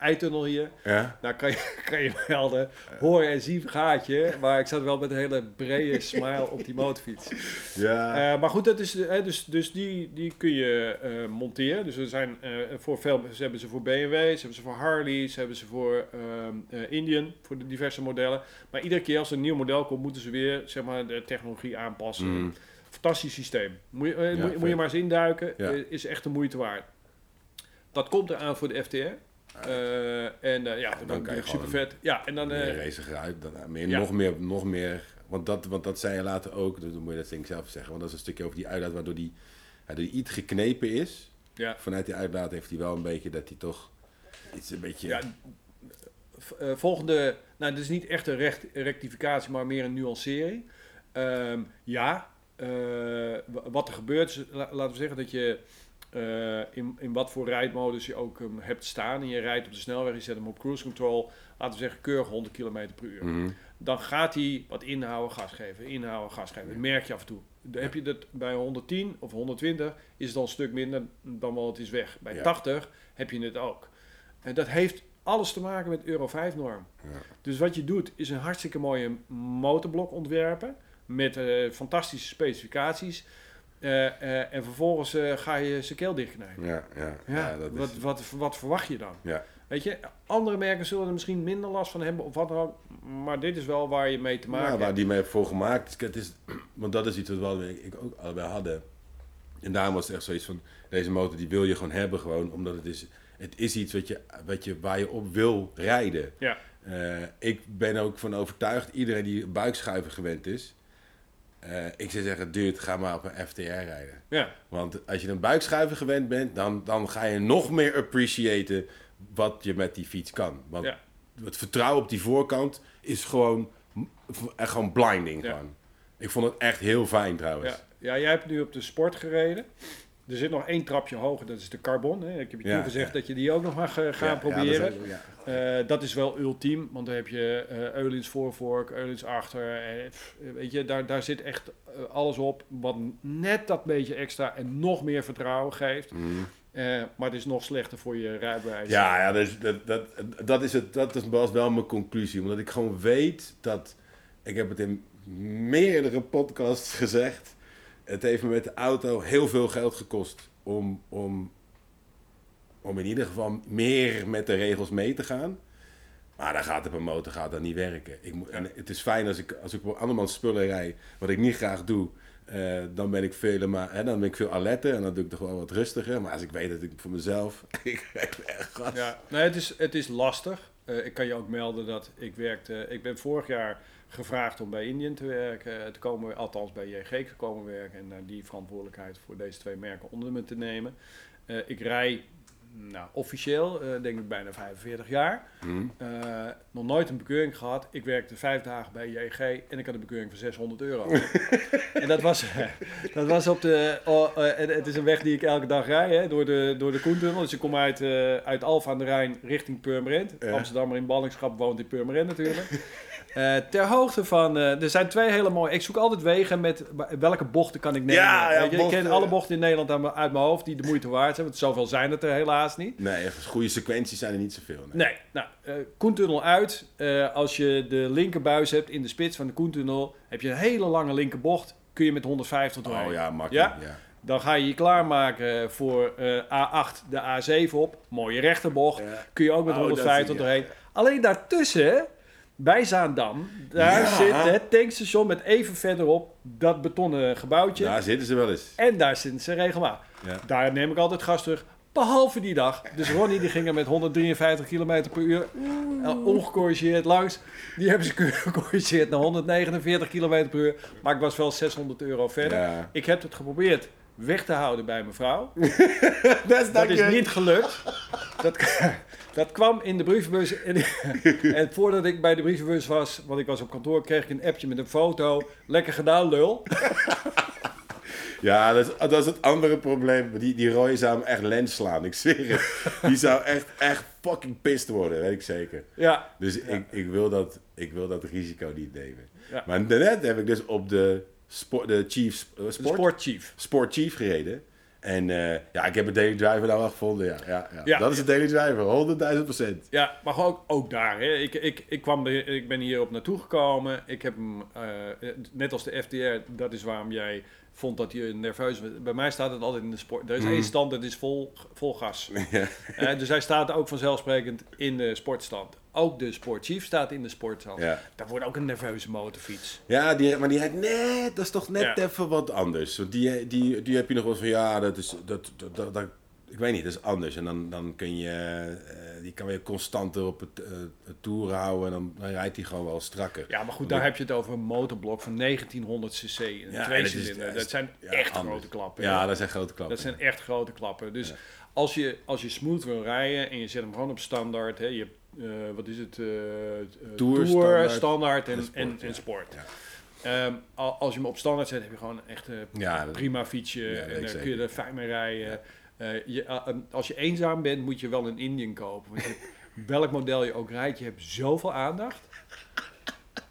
eitunnel hier. Ja? Nou kan je, kan je melden, hoor en zie gaatje. Maar ik zat wel met een hele brede smile op die motorfiets. Ja. Maar goed, dat is, dus, dus die, die kun je monteren. Dus er zijn voor veel, ze hebben ze voor BMW, ze hebben ze voor Harley, ze hebben ze voor ehm, eh, Indian, voor de diverse modellen. Maar iedere keer als er een nieuw model komt, moeten ze weer zeg maar, de technologie aanpassen. Mm. Fantastisch systeem. Moet je, eh, Ja, moet, je- moet vet. je maar eens induiken. Ja. Eh, is echt de moeite waard. Dat komt eraan voor de FTR. Eh, en ja, dan dan kan je super vet. Ja, en dan... meer raciger uit. Dan, meer, nog, meer, nog meer. Want dat, want dat zei je later ook. Dus dan moet je dat denk ik zelf zeggen. Want dat is een stukje over die uitlaat waardoor die, ja, door die iets geknepen is. ja, Vanuit die uitlaat heeft hij wel een beetje dat hij toch iets een beetje. Volgende, nou, dit is niet echt een recht, rectificatie, maar meer een nuancering. Ehm, ja, wat er gebeurt, laten we zeggen dat je eh, in, in wat voor rijdmodus je ook hebt staan en je rijdt op de snelweg, je zet hem op cruise control, laten we zeggen keurig 100 km per uur. Mhm. Dan gaat hij wat inhouden, gas geven, inhouden, gas geven. Dat merk je af en toe. Dan heb je dat bij 110 of 120 is het al een stuk minder dan wel het is weg. Bij Ja. 80 heb je het ook. En dat heeft alles te maken met Euro 5 norm. Ja. Dus wat je doet is een hartstikke mooie motorblok ontwerpen met eh, fantastische specificaties. Eh, eh, en vervolgens ga je zijn keel dichtknijpen. Ja, ja, Ja, ja, dat wat, is. wat, wat verwacht je dan? Ja. Weet je, andere merken zullen er misschien minder last van hebben of wat dan ook. Maar dit is wel waar je mee te maken Ja, waar hebt. die mee voor gemaakt. Het is, want dat is iets wat wel ik, ook allebei hadden. En daarom was het echt zoiets van, deze motor die wil je gewoon hebben gewoon, omdat het is, het is iets wat je, wat je, waar je op wil rijden. Ja. Ik ben ook van overtuigd, iedereen die buikschuiven gewend is, eh, ik zou zeggen, dude, ga maar op een FTR rijden. Ja, Want als je een buikschuiven gewend bent, dan, dan ga je nog meer appreciëten wat je met die fiets kan. Want Ja. het vertrouwen op die voorkant is gewoon, echt gewoon blinding. Ja. Gewoon. Ik vond het echt heel fijn trouwens. ja. ja, jij hebt nu op de sport gereden. Er zit nog één trapje hoger, dat is de carbon. Hè. Ik heb je Ja, toen gezegd ja. dat je die ook nog mag eh, gaan Ja, proberen. Dat is. Eh, dat is wel ultiem, want dan heb je eh Eulins voorvork, Eulins achter. pff, weet je, daar, daar zit echt alles op wat net dat beetje extra en nog meer vertrouwen geeft. Mhm. Maar het is nog slechter voor je rijbewijs. Ja, ja dus dat, dat, dat, is het, dat is- wel mijn conclusie. Omdat ik gewoon weet dat... Ik heb het in meerdere podcasts gezegd. Het heeft me met de auto heel veel geld gekost om, om, om in ieder geval meer met de regels mee te gaan. Maar dan gaat op een motor gaat dat niet werken. Ik moet, en het is fijn als ik, als ik op andermans spullen rij, wat ik niet graag doe. eh, dan ben ik veel, maar, hè, dan ben ik veel alerter en dan doe ik toch wel wat rustiger. Maar als ik weet dat ik voor mezelf, ik geef echt gas. Ja, nee, het is, het is lastig. Eh, ik kan je ook melden dat ik werkte. Ik ben vorig jaar gevraagd om bij Indian te werken, eh, te komen, althans bij JG te komen werken en eh, die verantwoordelijkheid voor deze twee merken onder me te nemen. Eh, ik rij, nou, officieel, denk ik bijna 45 jaar. Hm? Eh, nog nooit een bekeuring gehad. Ik werkte vijf dagen bij JG en ik had een bekeuring van 600 euro. en dat was, dat was op de. oh, het is een weg die ik elke dag rij, hè, door de, door de Koentunnel. Dus ik kom uit, uit Alphen aan de Rijn richting Purmerend. Amsterdammer in ballingschap woont in Purmerend natuurlijk. Eh, ter hoogte van... eh, er zijn twee hele mooie... Ik zoek altijd wegen met welke bochten kan ik nemen. Ja, ja, bochten, ik ken alle bochten in Nederland aan uit mijn hoofd die de moeite waard zijn. Want zoveel zijn het er helaas niet. Nee, echt goede sequenties zijn er niet zoveel. Nee. Nee, nou, eh Koentunnel uit. Als je de linkerbuis hebt in de spits van de Koentunnel... heb je een hele lange linkerbocht. Kun je met 150 doorheen. Oh ja, makkelijk. Ja? Ja? Dan ga je je klaarmaken voor eh, A8, de A7 op. Mooie rechterbocht. Kun je ook met Oh, dat 150 zie je. doorheen. Alleen daartussen, bij Zaandam, daar Ja. zit het tankstation met even verderop dat betonnen gebouwtje. Daar zitten ze wel eens. En daar zitten ze regelmatig. Ja. Daar neem ik altijd gas terug. Behalve die dag. Dus Ronnie die ging er met 153 km per uur eh, ongecorrigeerd langs. Die hebben ze gecorrigeerd naar 149 km per uur. Maar ik was wel 600 euro verder. Ja. Ik heb het geprobeerd weg te houden bij mijn vrouw. Dat Dat is niet gelukt. Dat, dat kwam in de brievenbus. En, en voordat ik bij de brievenbus was, want ik was op kantoor, kreeg ik een appje met een foto. Lekker gedaan, lul. Ja, dat is, dat is het andere probleem. Die, die Roy zou hem echt lens slaan, ik zweer het. Die zou echt, echt fucking pissed worden, weet ik zeker. Ja, Dus Ik, ik, wil dat, ik wil dat risico niet nemen. Ja. Maar net heb ik dus op de, sport, de Chiefs eh, sport, sportchief. Sport Chief gereden. En eh, ja, ik heb een Daily Driver nou wel gevonden. Ja, ja, ja. Ja. dat is een Daily Driver, 100.000 procent. Ja, maar ook, ook daar. Hè. Ik, ik, ik, kwam ik ben hier op naartoe gekomen. Ik heb hem, eh, net als de FDR, dat is waarom jij vond dat je nerveus. Bij mij staat het altijd in de sport. Er is één stand, dat is vol, vol gas. Ja. Eh, dus hij staat ook vanzelfsprekend in de sportstand. Ook de sportchief staat in de sportstand. Ja. Dat wordt ook een nerveuze motorfiets. Ja, die, maar die heeft net, dat is toch net Ja. even wat anders. Want die, die, die heb je nog wel van, ja, dat is, dat, dat, dat, dat- ik weet niet, dat is anders. En dan, dan kun je, eh, die kan weer constanter op het, het toer houden en dan, dan rijdt hij gewoon wel strakker. Ja, maar goed, daar heb je het over een motorblok van 1900 cc. Ja, en twee cilinder. ja, Dat zijn ja, echt anders. grote klappen. Ja, dat zijn grote klappen. Dat zijn echt grote klappen. Dus als, je, als je smooth wil rijden en je zet hem gewoon op standaard, hè, je eh, wat is het? Tour, standaard standaard en, en sport, en. Ehm, al- als je hem op standaard zet, heb je gewoon echt een dat- prima fietsje. En dan kun je er fijn mee rijden. Eh, je, eh, als je eenzaam bent, moet je wel een Indian kopen. Want je, welk model je ook rijdt, je hebt zoveel aandacht.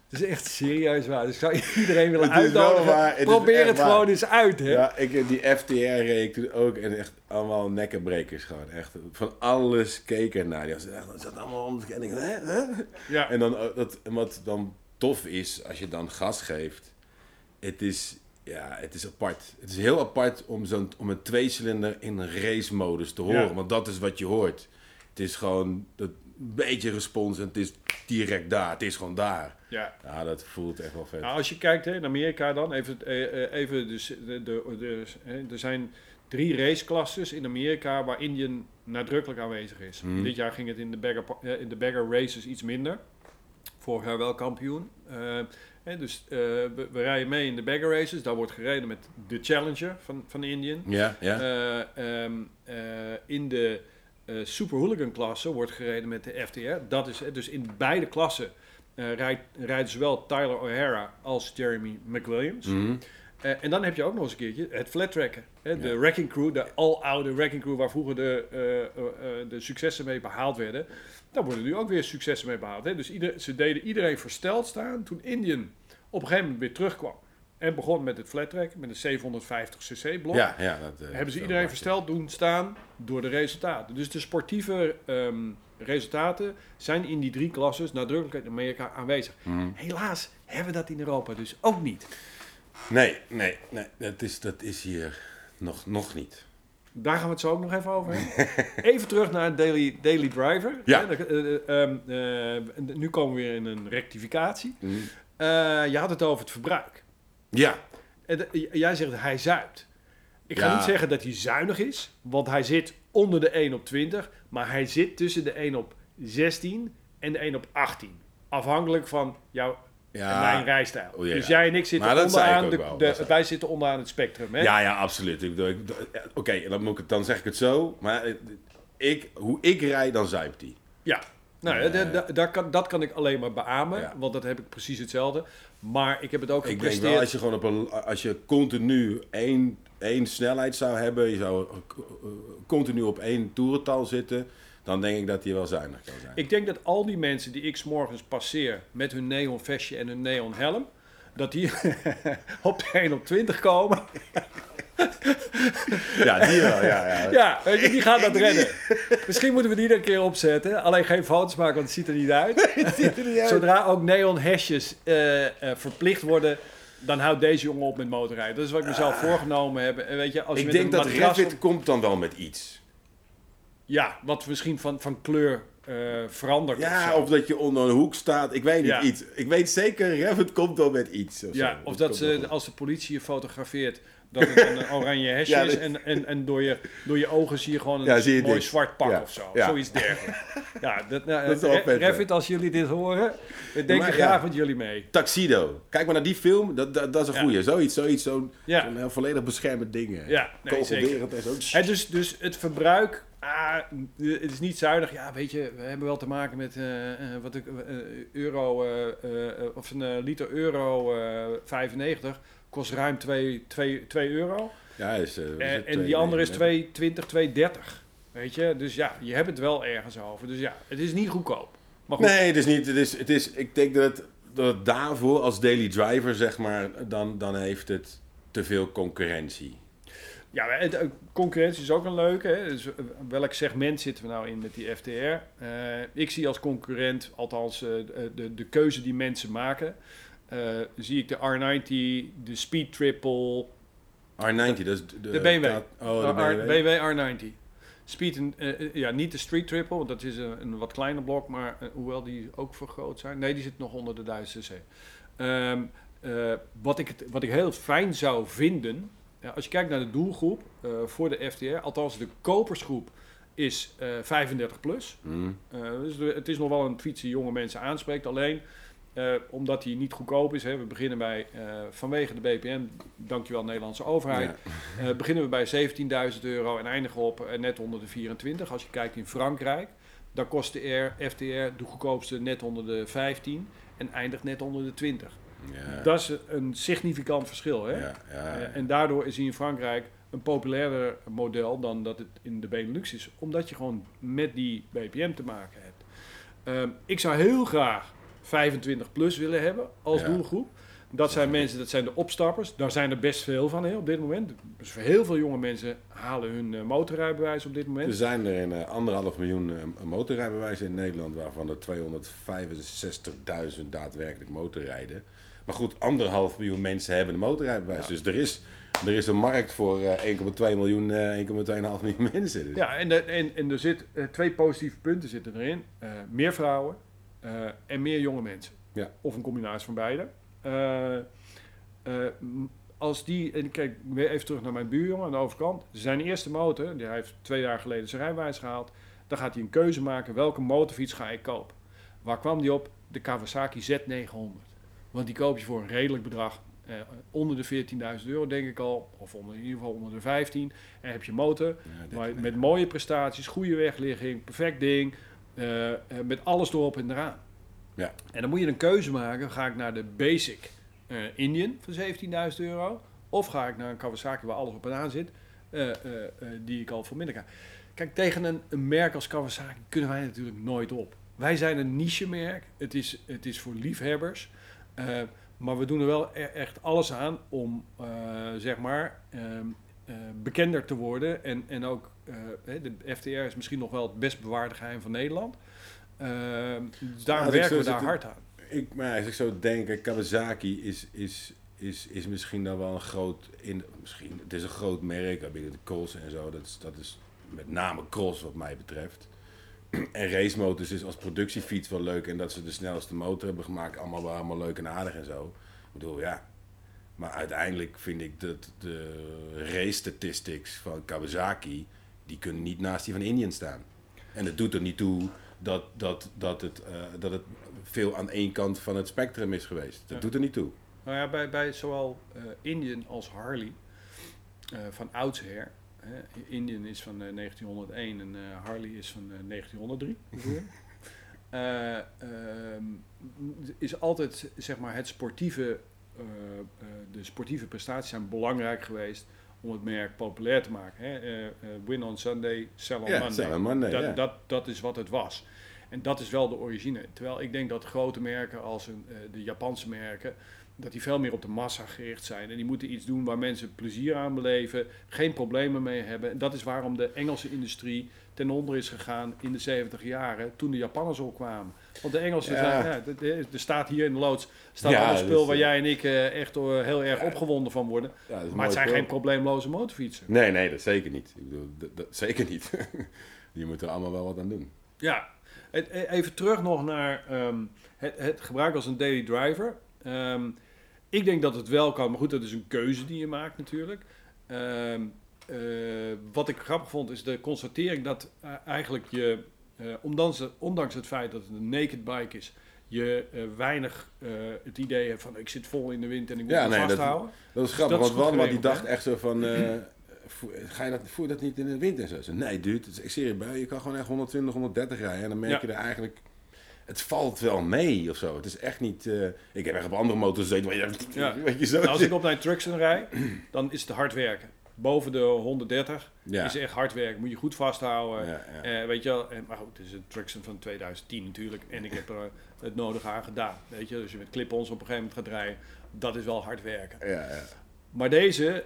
Het is echt serieus waar. Dus ik zou iedereen willen uitnodigen. waar, het is Probeer het waar. gewoon eens uit. Hè? Ja, ik die FTR reed ik toen ook en echt allemaal nekkenbrekers gewoon. Echt van alles keken naar. Die was echt, dat zat allemaal om hè, hè? Ja. En dan, eh, dat, wat dan tof is, als je dan gas geeft, het is, ja, het is apart. Het is heel apart om, zo'n, om een tweecilinder in een race-modus te horen, Ja. want dat is wat je hoort. Het is gewoon dat beetje respons en het is direct daar. Het is gewoon daar. ja. Ja, dat voelt echt wel vet. Nou, als je kijkt hè, in Amerika dan, even, eh, eh, even dus, de, de, de, hè, er zijn drie raceklasses in Amerika waar Indian nadrukkelijk aanwezig is. Mhm. Dit jaar ging het in de bagger, eh, in de bagger races iets minder. Vorig jaar wel kampioen. Eh, hè, dus eh, we, we rijden mee in de bagger races. Daar wordt gereden met de Challenger van, van Indian. Ja, ja. Eh, ehm, eh, in de Super Hooligan klasse wordt gereden met de FTR. Dat is, dus in beide klassen rijdt, rijden zowel Tyler O'Hara als Jeremy McWilliams. Mhm. En dan heb je ook nog eens een keertje het flat tracken. Hè, de wrecking crew, de al-oude wrecking crew waar vroeger de, de successen mee behaald werden. Daar worden nu ook weer successen mee behaald. Hè. Dus ieder, ze deden iedereen versteld staan toen Indian op een gegeven moment weer terugkwam. En begon met het flat track, met een 750 cc blok ja, ja. Dat, eh, hebben ze iedereen versteld doen staan door de resultaten. Dus de sportieve ehm, resultaten zijn in die drie klasses nadrukkelijk in Amerika aanwezig. Mhm. Helaas hebben we dat in Europa dus ook niet. Nee, nee, nee. Dat is, dat is hier nog, nog niet. Daar gaan we het zo ook nog even over hebben. even terug naar Daily, daily Driver. Ja. De- eh, ehm, eh, nu komen we weer in een rectificatie. Mhm. Eh, je had het over het verbruik. Ja, jij zegt hij zuipt. Ik ga Ja. niet zeggen dat hij zuinig is, want hij zit onder de 1 op 20, maar hij zit tussen de 1 op 16 en de 1 op 18. Afhankelijk van jouw Ja. en mijn rijstijl. Oh, ja. Dus jij en ik zitten dat onderaan, de, Dat wij zitten onderaan het spectrum. Hè? ja, ja, absoluut. Ik bedoel, ik- Oké, dan, dan zeg ik het zo. Maar ik, hoe ik rijd, dan zuipt hij. Ja. Nou, Eh. da- da- daar kan, dat kan ik alleen maar beamen, want dat heb ik precies hetzelfde. Maar ik heb het ook Ik denk gepresteerd. wel, als je gewoon op een, als je continu één, één snelheid zou hebben, je zou eh, continu op één toerental zitten, dan denk ik dat hij wel zuinig kan zijn. Ik denk dat al die mensen die ik 's morgens passeer met hun neon vestje en hun neon helm, dat die op de 1 op 20 komen. Ja, die wel, ja. ja. Ja, weet je, die gaan dat redden. Misschien moeten we die er een keer opzetten. Alleen geen foto's maken, want het ziet er niet uit. Zodra ook neon hesjes eh, eh, verplicht worden, dan houdt deze jongen op met motorrijden. Dat is wat ik mezelf voorgenomen heb. En weet je, als je Ik met denk dat Revit op- komt dan wel met iets. Ja, wat misschien van, van kleur eh, verandert. Ja, zo. of dat je onder een hoek staat. Ik weet niet, Ja. iets. Ik weet zeker, Revit komt wel met iets. Of, Ja, zo. of dat ze, als de politie je fotografeert, dat het een oranje hesje Ja, is. En, en, en door, je, door je ogen zie je gewoon een Ja, zie je mooi dit. zwart pak Ja, of zo. Zoiets dergelijks. ja, dat, nou, Dat is Re-. Revit, als jullie dit horen, we denken graag met jullie mee. Tuxedo. Kijk maar naar die film. Dat, dat, dat is een goeie. Zoiets, zoiets. Zo'n heel volledig beschermend ding. Ja, nee, en zo. Hè, dus, dus het verbruik, ah, het is niet zuinig. Ja, weet je, we hebben wel te maken met eh, eh, wat ik, eh, euro, of een liter euro eh 95 kost ruim 2 euro. Ja, is, is En, en twee- die andere is nee, 2,20, 2,30. Weet je, dus ja, je hebt het wel ergens over. Dus ja, het is niet goedkoop. Maar goed, Nee, het is niet. Het is, het is, ik denk dat het, dat het daarvoor als daily driver, zeg maar, dan, dan heeft het te veel concurrentie. Ja, het, eh, concurrentie is ook een leuke. Hè? Dus, eh, welk segment zitten we nou in met die FTR? Eh, ik zie als concurrent, althans de, de keuze die mensen maken, zie ik de R90, de Speed Triple, R90, dat is de, De BMW. Oh, de BMW. BMW R90. Speed, en, ja, niet de Street Triple, want dat is een, een wat kleiner blok, maar hoewel die ook vergroot zijn. Nee, die zit nog onder de 1000 cc. Ehm, eh, wat, ik wat ik heel fijn zou vinden, ja, als je kijkt naar de doelgroep eh, voor de FTR, althans de kopersgroep is eh 35 plus. Hm. Eh, dus de- het is nog wel een fiets die jonge mensen aanspreekt. Alleen eh, omdat die niet goedkoop is, hè, we beginnen bij eh, vanwege de BPM, dankjewel Nederlandse overheid. Ja. Eh, beginnen we bij 17.000 euro en eindigen op eh, net onder de 24. Als je kijkt in Frankrijk, dan kost de Air, FTR de goedkoopste net onder de 15 en eindigt net onder de 20. Ja. Dat is een significant verschil. Hè? Ja, ja. Eh, en daardoor is hij in Frankrijk een populairder model dan dat het in de Benelux is. Omdat je gewoon met die BPM te maken hebt. Ehm, ik zou heel graag 25 plus willen hebben als doelgroep. Dat zijn mensen, dat zijn de opstappers. Daar zijn er best veel van hè, op dit moment. Dus heel veel jonge mensen halen hun eh, motorrijbewijs op dit moment. Er zijn er een eh, anderhalf miljoen eh, motorrijbewijzen in Nederland, waarvan er 265.000 daadwerkelijk motorrijden. Maar goed, anderhalf miljoen mensen hebben een motorrijbewijs. Dus er is, er is een markt voor eh, 1,2 miljoen, eh 1,2,5 miljoen mensen. Dus. Ja, en, de, en, en er zit eh, twee positieve punten zitten erin. Meer vrouwen en meer jonge mensen. Ja. Of een combinatie van beide. Eh, eh, als die, en kijk weer even terug naar mijn buurjongen aan de overkant. Zijn eerste motor, die hij heeft twee jaar geleden zijn rijbewijs gehaald. Dan gaat hij een keuze maken, welke motorfiets ga ik kopen? Waar kwam die op? De Kawasaki Z900. Want die koop je voor een redelijk bedrag. eh, onder de 14.000 euro denk ik al. Of onder, in ieder geval onder de 15. En heb je motor. Ja, dit- Maar met mooie prestaties, goede wegligging, perfect ding. eh, eh, met alles erop en eraan. Ja. En dan moet je een keuze maken. Ga ik naar de Basic eh, Indian van 17.000 euro? Of ga ik naar een Kawasaki waar alles op en aan zit, eh, eh, die ik al voor minder krijg? Kijk, tegen een, een merk als Kawasaki kunnen wij natuurlijk nooit op. Wij zijn een niche-merk. Het is, het is voor liefhebbers. Maar we doen er wel e- echt alles aan om, zeg maar, ehm, eh, bekender te worden. En, en ook, de FTR is misschien nog wel het best bewaarde geheim van Nederland. Ehm, dus daarom ik werken we daar hard aan. Ik, maar als ik zo denk, eh, Kawasaki is, is, is, is misschien dan wel een groot... In, misschien, het is een groot merk, de cross en zo. Dat is, dat is met name cross wat mij betreft. En racemotors is als productiefiets wel leuk. En dat ze de snelste motor hebben gemaakt, allemaal wel allemaal leuk en aardig en zo. Ik bedoel, ja. Maar uiteindelijk vind ik dat de race statistics van Kawasaki... die kunnen niet naast die van Indian staan. En het doet er niet toe dat, dat, dat, het, eh, dat het veel aan één kant van het spectrum is geweest. Dat Ja. doet er niet toe. Nou ja, bij, bij zowel eh, Indian als Harley, eh, van oudsher. Hè, Indian is van eh, 1901 en Harley is van eh, 1903. ongeveer. Eh, ehm, is altijd zeg maar het sportieve, de sportieve prestaties zijn belangrijk geweest om het merk populair te maken. Hè? Eh, eh, win on Sunday, sell on Ja, Monday. Sell on Monday, dat, ja. dat, dat is wat het was. En dat is wel de origine. Terwijl ik denk dat grote merken als een, eh, de Japanse merken, dat die veel meer op de massa gericht zijn. En die moeten iets doen waar mensen plezier aan beleven, geen problemen mee hebben. En dat is waarom de Engelse industrie ten onder is gegaan in de 70 jaren, toen de Japanners opkwamen. Want de Engelsen Ja. zijn, ja, er staat hier in de loods, staat Ja, een spul waar eh, jij en ik eh, echt heel erg opgewonden van worden. Maar het zijn spul. geen probleemloze motorfietsen. Nee, nee, dat zeker niet. Ik bedoel, dat, dat- zeker niet. Je moet er allemaal wel wat aan doen. Ja, Het- e- even terug nog naar ehm, het, het gebruik als een daily driver. Ehm, ik denk dat het wel kan, maar goed, dat is een keuze die je maakt natuurlijk. Ehm, eh, wat ik grappig vond is de constatering dat eh, eigenlijk je, eh, ondanks, ondanks het feit dat het een naked bike is, je eh, weinig eh, het idee hebt van ik zit vol in de wind en ik moet Ja, me nee, dat- vasthouden. Dat is grappig, dat want Waldemar die dacht echt zo van... eh, voer- ga je dat, voer dat niet in de wind en zo? Ik nee, dude, het is serieus bij. Je kan gewoon echt 120, 130 rijden. En dan merk Ja. je er eigenlijk... Het valt wel mee of zo. Het is echt niet... eh, ik heb echt op andere motors gezeten waar je... Ja. Weet je zo... Nou, als ik op mijn trucksen rijd, dan is het hard werken. Boven de 130 ja. is echt hard werken. Moet je goed vasthouden. Ja, ja. Eh, weet je wel, en, maar goed, het is een Truxton van 2010 natuurlijk. En ik heb er het nodige aan gedaan. Weet je, dus je met clip-ons op een gegeven moment gaat rijden, dat is wel hard werken. ja, ja. Maar deze,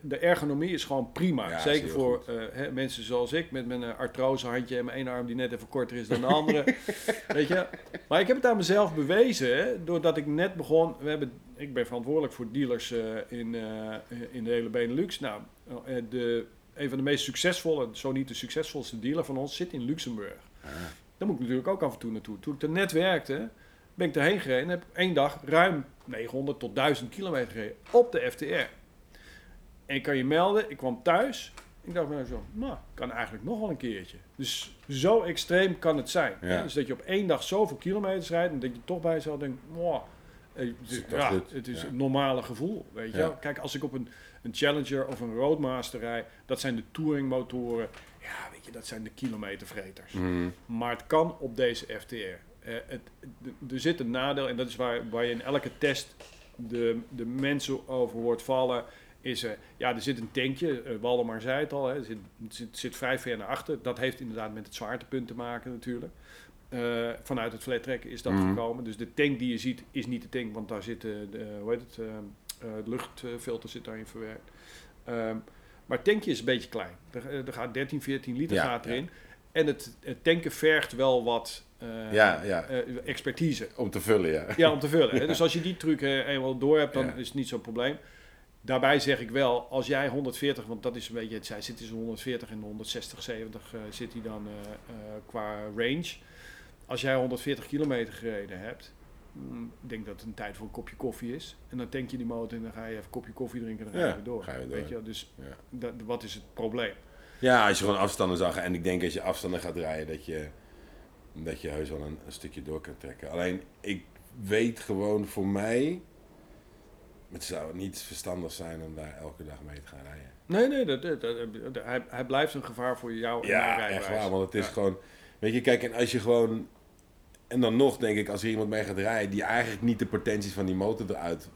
de ergonomie is gewoon prima. Ja, Zeker voor eh, hè, mensen zoals ik, met mijn eh, artrose handje en mijn ene arm die net even korter is dan de andere. weet je, maar ik heb het aan mezelf bewezen, hè, doordat ik net begon. We hebben, ik ben verantwoordelijk voor dealers eh, in, eh, in de hele Benelux. Nou, eh, de, een van de meest succesvolle, zo niet de succesvolste dealer van ons, zit in Luxemburg. Ah. Daar moet ik natuurlijk ook af en toe naartoe. Toen ik er net werkte, ben ik erheen gereden en heb ik één dag ruim 900 tot 1000 kilometer gereden op de FTR. En ik kan je melden, ik kwam thuis. Ik dacht bij zo, nou, kan eigenlijk nog wel een keertje. Dus zo extreem kan het zijn. Ja. Dus dat je op één dag zoveel kilometers rijdt en dat je toch bij jezelf denkt, wow, ja, het is Ja. een normale gevoel. Weet je? Ja. Kijk, als ik op een, een Challenger of een Roadmaster rijd, dat zijn de touringmotoren. Ja, weet je, dat zijn de kilometervreters. Mhm. Maar het kan op deze FTR. Eh, het, er zit een nadeel en dat is waar, waar je in elke test de, de mensen over hoort vallen. Is er, ja, er zit een tankje, eh, Waldemar zei het al, hè, zit, het zit, zit vrij ver naar achter. Dat heeft inderdaad met het zwaartepunt te maken natuurlijk. Eh, vanuit het flat track is dat Mhm. gekomen. Dus de tank die je ziet is niet de tank, want daar zit de, hoe heet het, eh, eh, het luchtfilter zit daarin verwerkt. Ehm, maar het tankje is een beetje klein. Er, er gaat 13, 14 liter Ja, gaat ja. erin. En het, het tanken vergt wel wat eh, Ja, ja. eh, expertise. Om te vullen, ja. Ja, om te vullen. Dus als je die truc eh, eenmaal door hebt, dan is het niet zo'n probleem. Daarbij zeg ik wel, als jij 140, want dat is een beetje, het zij zit tussen 140 en 160, 70 eh, zit hij dan eh, eh, qua range. Als jij 140 kilometer gereden hebt, mm, ik denk dat het een tijd voor een kopje koffie is. En dan tank je die motor en dan ga je even een kopje koffie drinken en dan ga je weer door. ga je door. Weet je, dus Ja. dat, wat is het probleem? Ja, als je gewoon afstanden zag. En ik denk als je afstanden gaat rijden, dat je, dat je heus wel een, een stukje door kan trekken. Alleen, ik weet gewoon voor mij, het zou niet verstandig zijn om daar elke dag mee te gaan rijden. Nee, nee, dat, dat, hij, hij blijft een gevaar voor jou en Ja, rijbewijs. echt waar. Want het is Ja. gewoon, weet je, kijk, en als je gewoon, en dan nog denk ik, als er iemand mee gaat rijden die eigenlijk niet de potenties van die motor eruit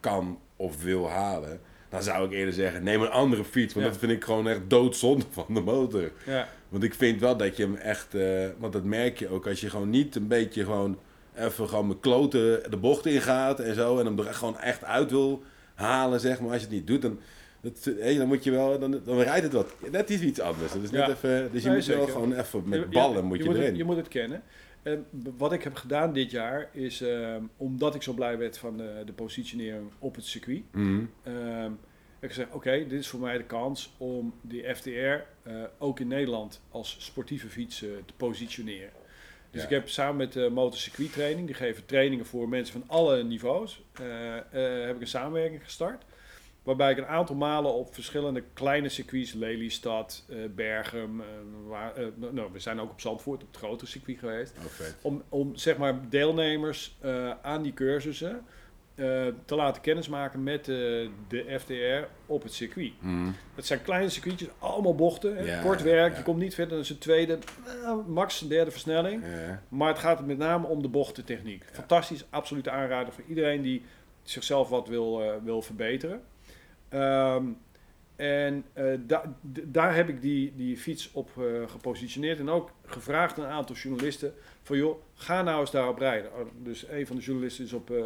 kan of wil halen. Dan zou ik eerder zeggen, neem een andere fiets. Want Ja. dat vind ik gewoon echt doodzonde van de motor. Ja, Want ik vind wel dat je hem echt, eh, want dat merk je ook als je gewoon niet een beetje gewoon even gewoon met kloten de bocht ingaat en zo. En hem er gewoon echt uit wil halen, zeg maar. Als je het niet doet, dan, dat, dan moet je wel, dan, dan rijdt het wat. Dat is iets anders. Dat is net Ja. even, dus je Nee, moet wel zeker. gewoon even Je- met je- ballen moet je, moet erin. Het, je moet het kennen. Eh, b- wat ik heb gedaan dit jaar is, ehm, omdat ik zo blij werd van de, de positionering op het circuit, Mhm. ehm, heb ik gezegd, oké, dit is voor mij de kans om die FTR eh, ook in Nederland als sportieve fiets eh, te positioneren. Dus ik heb samen met de Motor Circuit Training, die geven trainingen voor mensen van alle niveaus, eh, eh, heb ik een samenwerking gestart. Waarbij ik een aantal malen op verschillende kleine circuits, Lelystad, Bergen, eh, waar, eh, nou, we zijn ook op Zandvoort, op het grotere circuit geweest. Oh. Om, om zeg maar deelnemers aan die cursussen eh, te laten kennismaken met eh, de FTR op het circuit. Mhm. Het zijn kleine circuitjes, allemaal bochten, hè, Ja, kort werk, ja. je komt niet verder dan zijn tweede, eh, max een derde versnelling. Ja. Maar het gaat met name om de bochtentechniek. Fantastisch, absolute aanrader voor iedereen die zichzelf wat wil, wil verbeteren. Ehm, en da- d- daar heb ik die, die fiets op eh, gepositioneerd. En ook gevraagd aan een aantal journalisten: van joh, ga nou eens daarop rijden. Oh, Dus een van de journalisten is op, eh,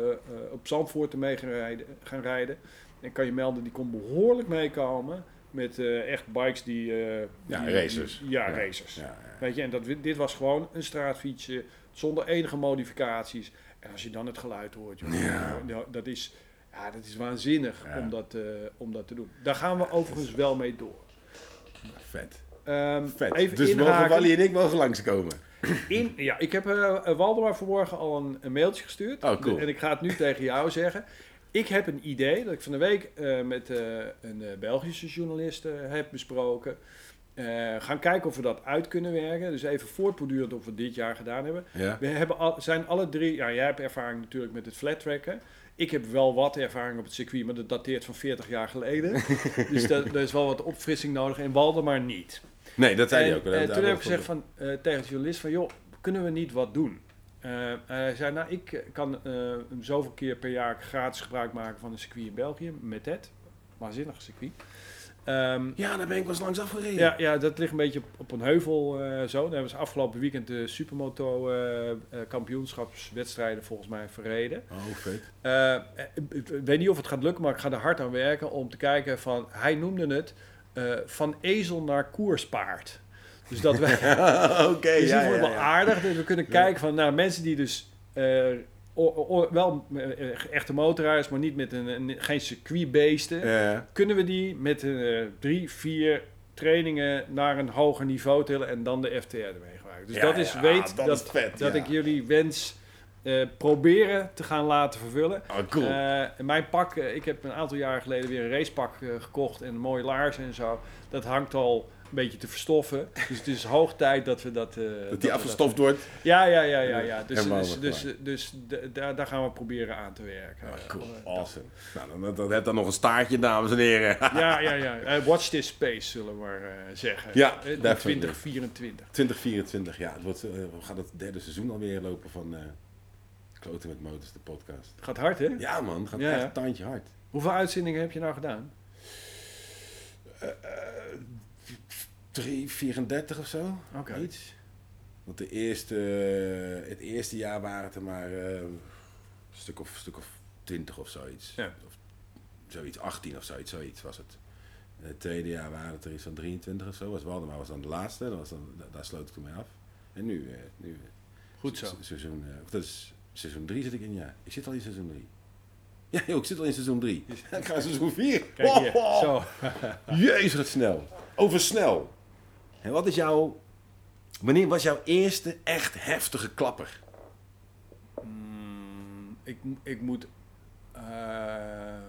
op Zandvoort ermee gaan rijden, gaan rijden. En kan je melden, die kon behoorlijk meekomen. Met echt bikes die... Ja, die- racers. die- ja, Ja. racers. Ja, ja. Weet je, en dat, dit was gewoon een straatfietsje zonder enige modificaties. En als je dan het geluid hoort, joh, Ja. dat, is, ja, dat is waanzinnig Ja. om, dat, eh, om dat te doen. Daar gaan we overigens wel mee door. Vet. Ehm, Vet. Even dus mogen inhaken. Wally en ik mogen langskomen. In, ja, ik heb eh Waldemar vanmorgen al een, een mailtje gestuurd. Oh, cool. En ik ga het nu tegen jou zeggen. Ik heb een idee dat ik van de week met een Belgische journalist heb besproken. Gaan kijken of we dat uit kunnen werken. Dus even voortbordurend of we dit jaar gedaan hebben. Ja. We hebben al, zijn alle drie... Ja, jij hebt ervaring natuurlijk met het flat tracken. Ik heb wel wat ervaring op het circuit, maar dat dateert van 40 jaar geleden. dus daar is wel wat opfrissing nodig. En Waldemar niet. Nee, dat zei En, hij ook. eh, Dat- toen heb ik gezegd van, eh, tegen de journalist van, joh, kunnen we niet wat doen? Eh, hij zei, nou, ik eh, kan eh, een zoveel keer per jaar gratis gebruik maken van een circuit in België, met het. Waanzinnig circuit. Ehm, Ja, daar ben ik wel eens langs afgereden. ja, ja, dat ligt een beetje op, op een heuvel eh, zo. Daar hebben ze afgelopen weekend de Supermoto eh, kampioenschapswedstrijden volgens mij verreden. Oh, vet. Ik weet niet of het gaat lukken, maar ik ga er hard aan werken om te kijken van... Hij noemde het van ezel naar koerspaard. Dus dat wij... Oké, dus ja, ja, wel aardig. Dat we kunnen kijken van nou, mensen die dus... eh, o- o- wel eh, echte motorrijders, maar niet met een, een- geen circuitbeesten. Ja. Kunnen we die met eh, drie, vier trainingen naar een hoger niveau tillen en dan de FTR ermee gebruiken. Dus Ja, dat is, ja, weet dat dat, vet, ik jullie wens eh, proberen te gaan laten vervullen. Oh, cool. Eh, mijn pak, eh, ik heb een aantal jaar geleden weer een racepak eh, gekocht en een mooie laars en zo. Dat hangt al beetje te verstoffen. Dus het is hoog tijd dat we dat... Uh, dat, die afgestoft wordt? Ja, ja, ja, ja. ja. Dus, dus, dus, dus, dus daar, daar gaan we proberen aan te werken. Ah, cool. Awesome. Dat. Nou, dan, heb dan nog een staartje, dames en heren. ja, ja, ja. Eh, watch this space, zullen we maar eh, zeggen. Ja, 2024. 2024, ja. Het wordt, we gaan het derde seizoen alweer lopen van... Kloten met Motors, de podcast. Gaat hard, hè? Ja, man. Gaat ja, echt tandje hard. Hoeveel uitzendingen heb je nou gedaan? 34 of zo. Oké. Iets. Want de eerste, het eerste jaar waren het er maar uh, een stuk of, stuk of 20 of zoiets. Ja. Of zoiets, 18 of zoiets, zoiets was het. Het tweede jaar waren het er iets van 23 of zo. Was Waldemar was dan de laatste. Dat was dan, daar sloot ik toen mee af. En nu, uh, nu eh, Goed zo. Seizoen, uh, dat is seizoen 3 zit ik in, ja. Ik zit al in seizoen 3. Ja, joh, ik zit al in seizoen 3. Ik ga in seizoen 4. Kijk hier, oh. Zo. Jezus, het snel. En wat is jouw... Wanneer was jouw eerste echt heftige klapper? Mm, ik, ik moet... eh,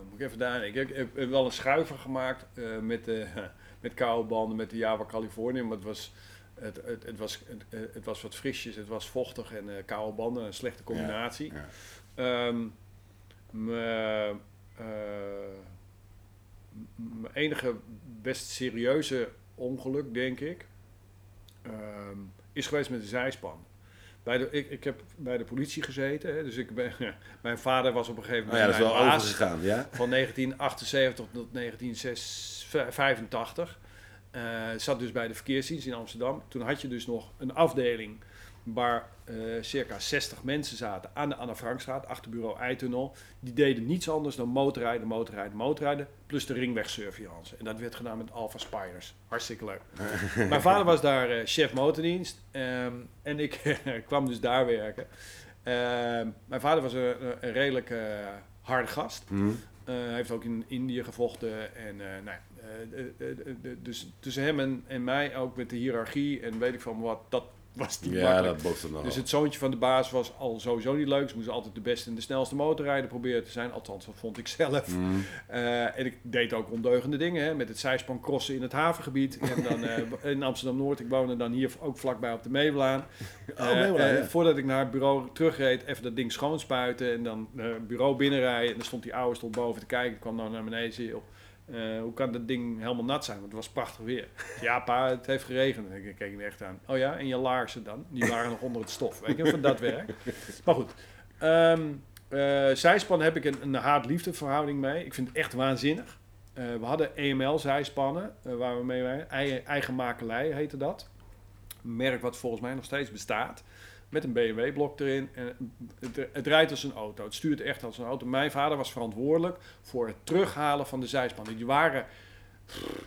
moet ik even daar... Ik, ik heb wel een schuiver gemaakt eh, met, de, met koude banden met de Java Californië. Maar het was, het, het, het, was, het, het was wat frisjes, het was vochtig en eh, koude banden. Een slechte combinatie. Ja. Ehm, eh, mijn enige best serieuze ongeluk, denk ik, ehm, is geweest met de zijspan. Bij de, ik, ik heb bij de politie gezeten, hè, dus ik ben, mijn vader was op een gegeven Oh ja, moment dat is wel overgegaan, ja? van 1978 tot 1985. Eh zat dus bij de verkeersdienst in Amsterdam. Toen had je dus nog een afdeling waar eh, circa 60 mensen zaten aan de Anne Frankstraat, achter bureau Eitunnel. Die deden niets anders dan motorrijden, motorrijden, motorrijden, plus de ringwegsurveillance. En dat werd gedaan met Alpha Spiders. Hartstikke leuk. Mijn vader was daar eh, chef motordienst ehm, en ik kwam dus daar werken. Ehm, mijn vader was een, een redelijk eh, harde gast. Hm. Eh, hij heeft ook in Indië gevochten. En, nou, ja, dus tussen hem en, en mij, ook met de hiërarchie en weet ik van wat, dat was niet Ja, makkelijk. dat botste nog. Dus het zoontje van de baas was al sowieso niet leuk. Ze moesten altijd de beste en de snelste motorrijder proberen te zijn. Althans, dat vond ik zelf. Hm. Eh, en ik deed ook ondeugende dingen. Hè, met het zijspan crossen in het havengebied. En dan eh, in Amsterdam-Noord. Ik woonde dan hier ook vlakbij op de Meelaan. Oh, Eh, ja. Voordat ik naar het bureau terugreed, even dat ding schoonspuiten. En dan het bureau binnenrijden. En dan stond die oude stond boven te kijken. Ik kwam nou naar beneden. Eh, hoe kan dat ding helemaal nat zijn? Want het was prachtig weer. Ja, pa, het heeft geregend. En ik keek me echt aan. Oh ja, en je laarzen dan? Die waren nog onder het stof. Weet je, van dat werk. Maar goed. Eh, zijspan heb ik een, een haat-liefde verhouding mee. Ik vind het echt waanzinnig. Eh, we hadden EML-zijspannen, waar we mee waren. Eigen, eigen makelij heette dat. Merk wat volgens mij nog steeds bestaat. Met een BMW-blok erin. En het, het rijdt als een auto. Het stuurt echt als een auto. Mijn vader was verantwoordelijk voor het terughalen van de zijspannen. Die waren,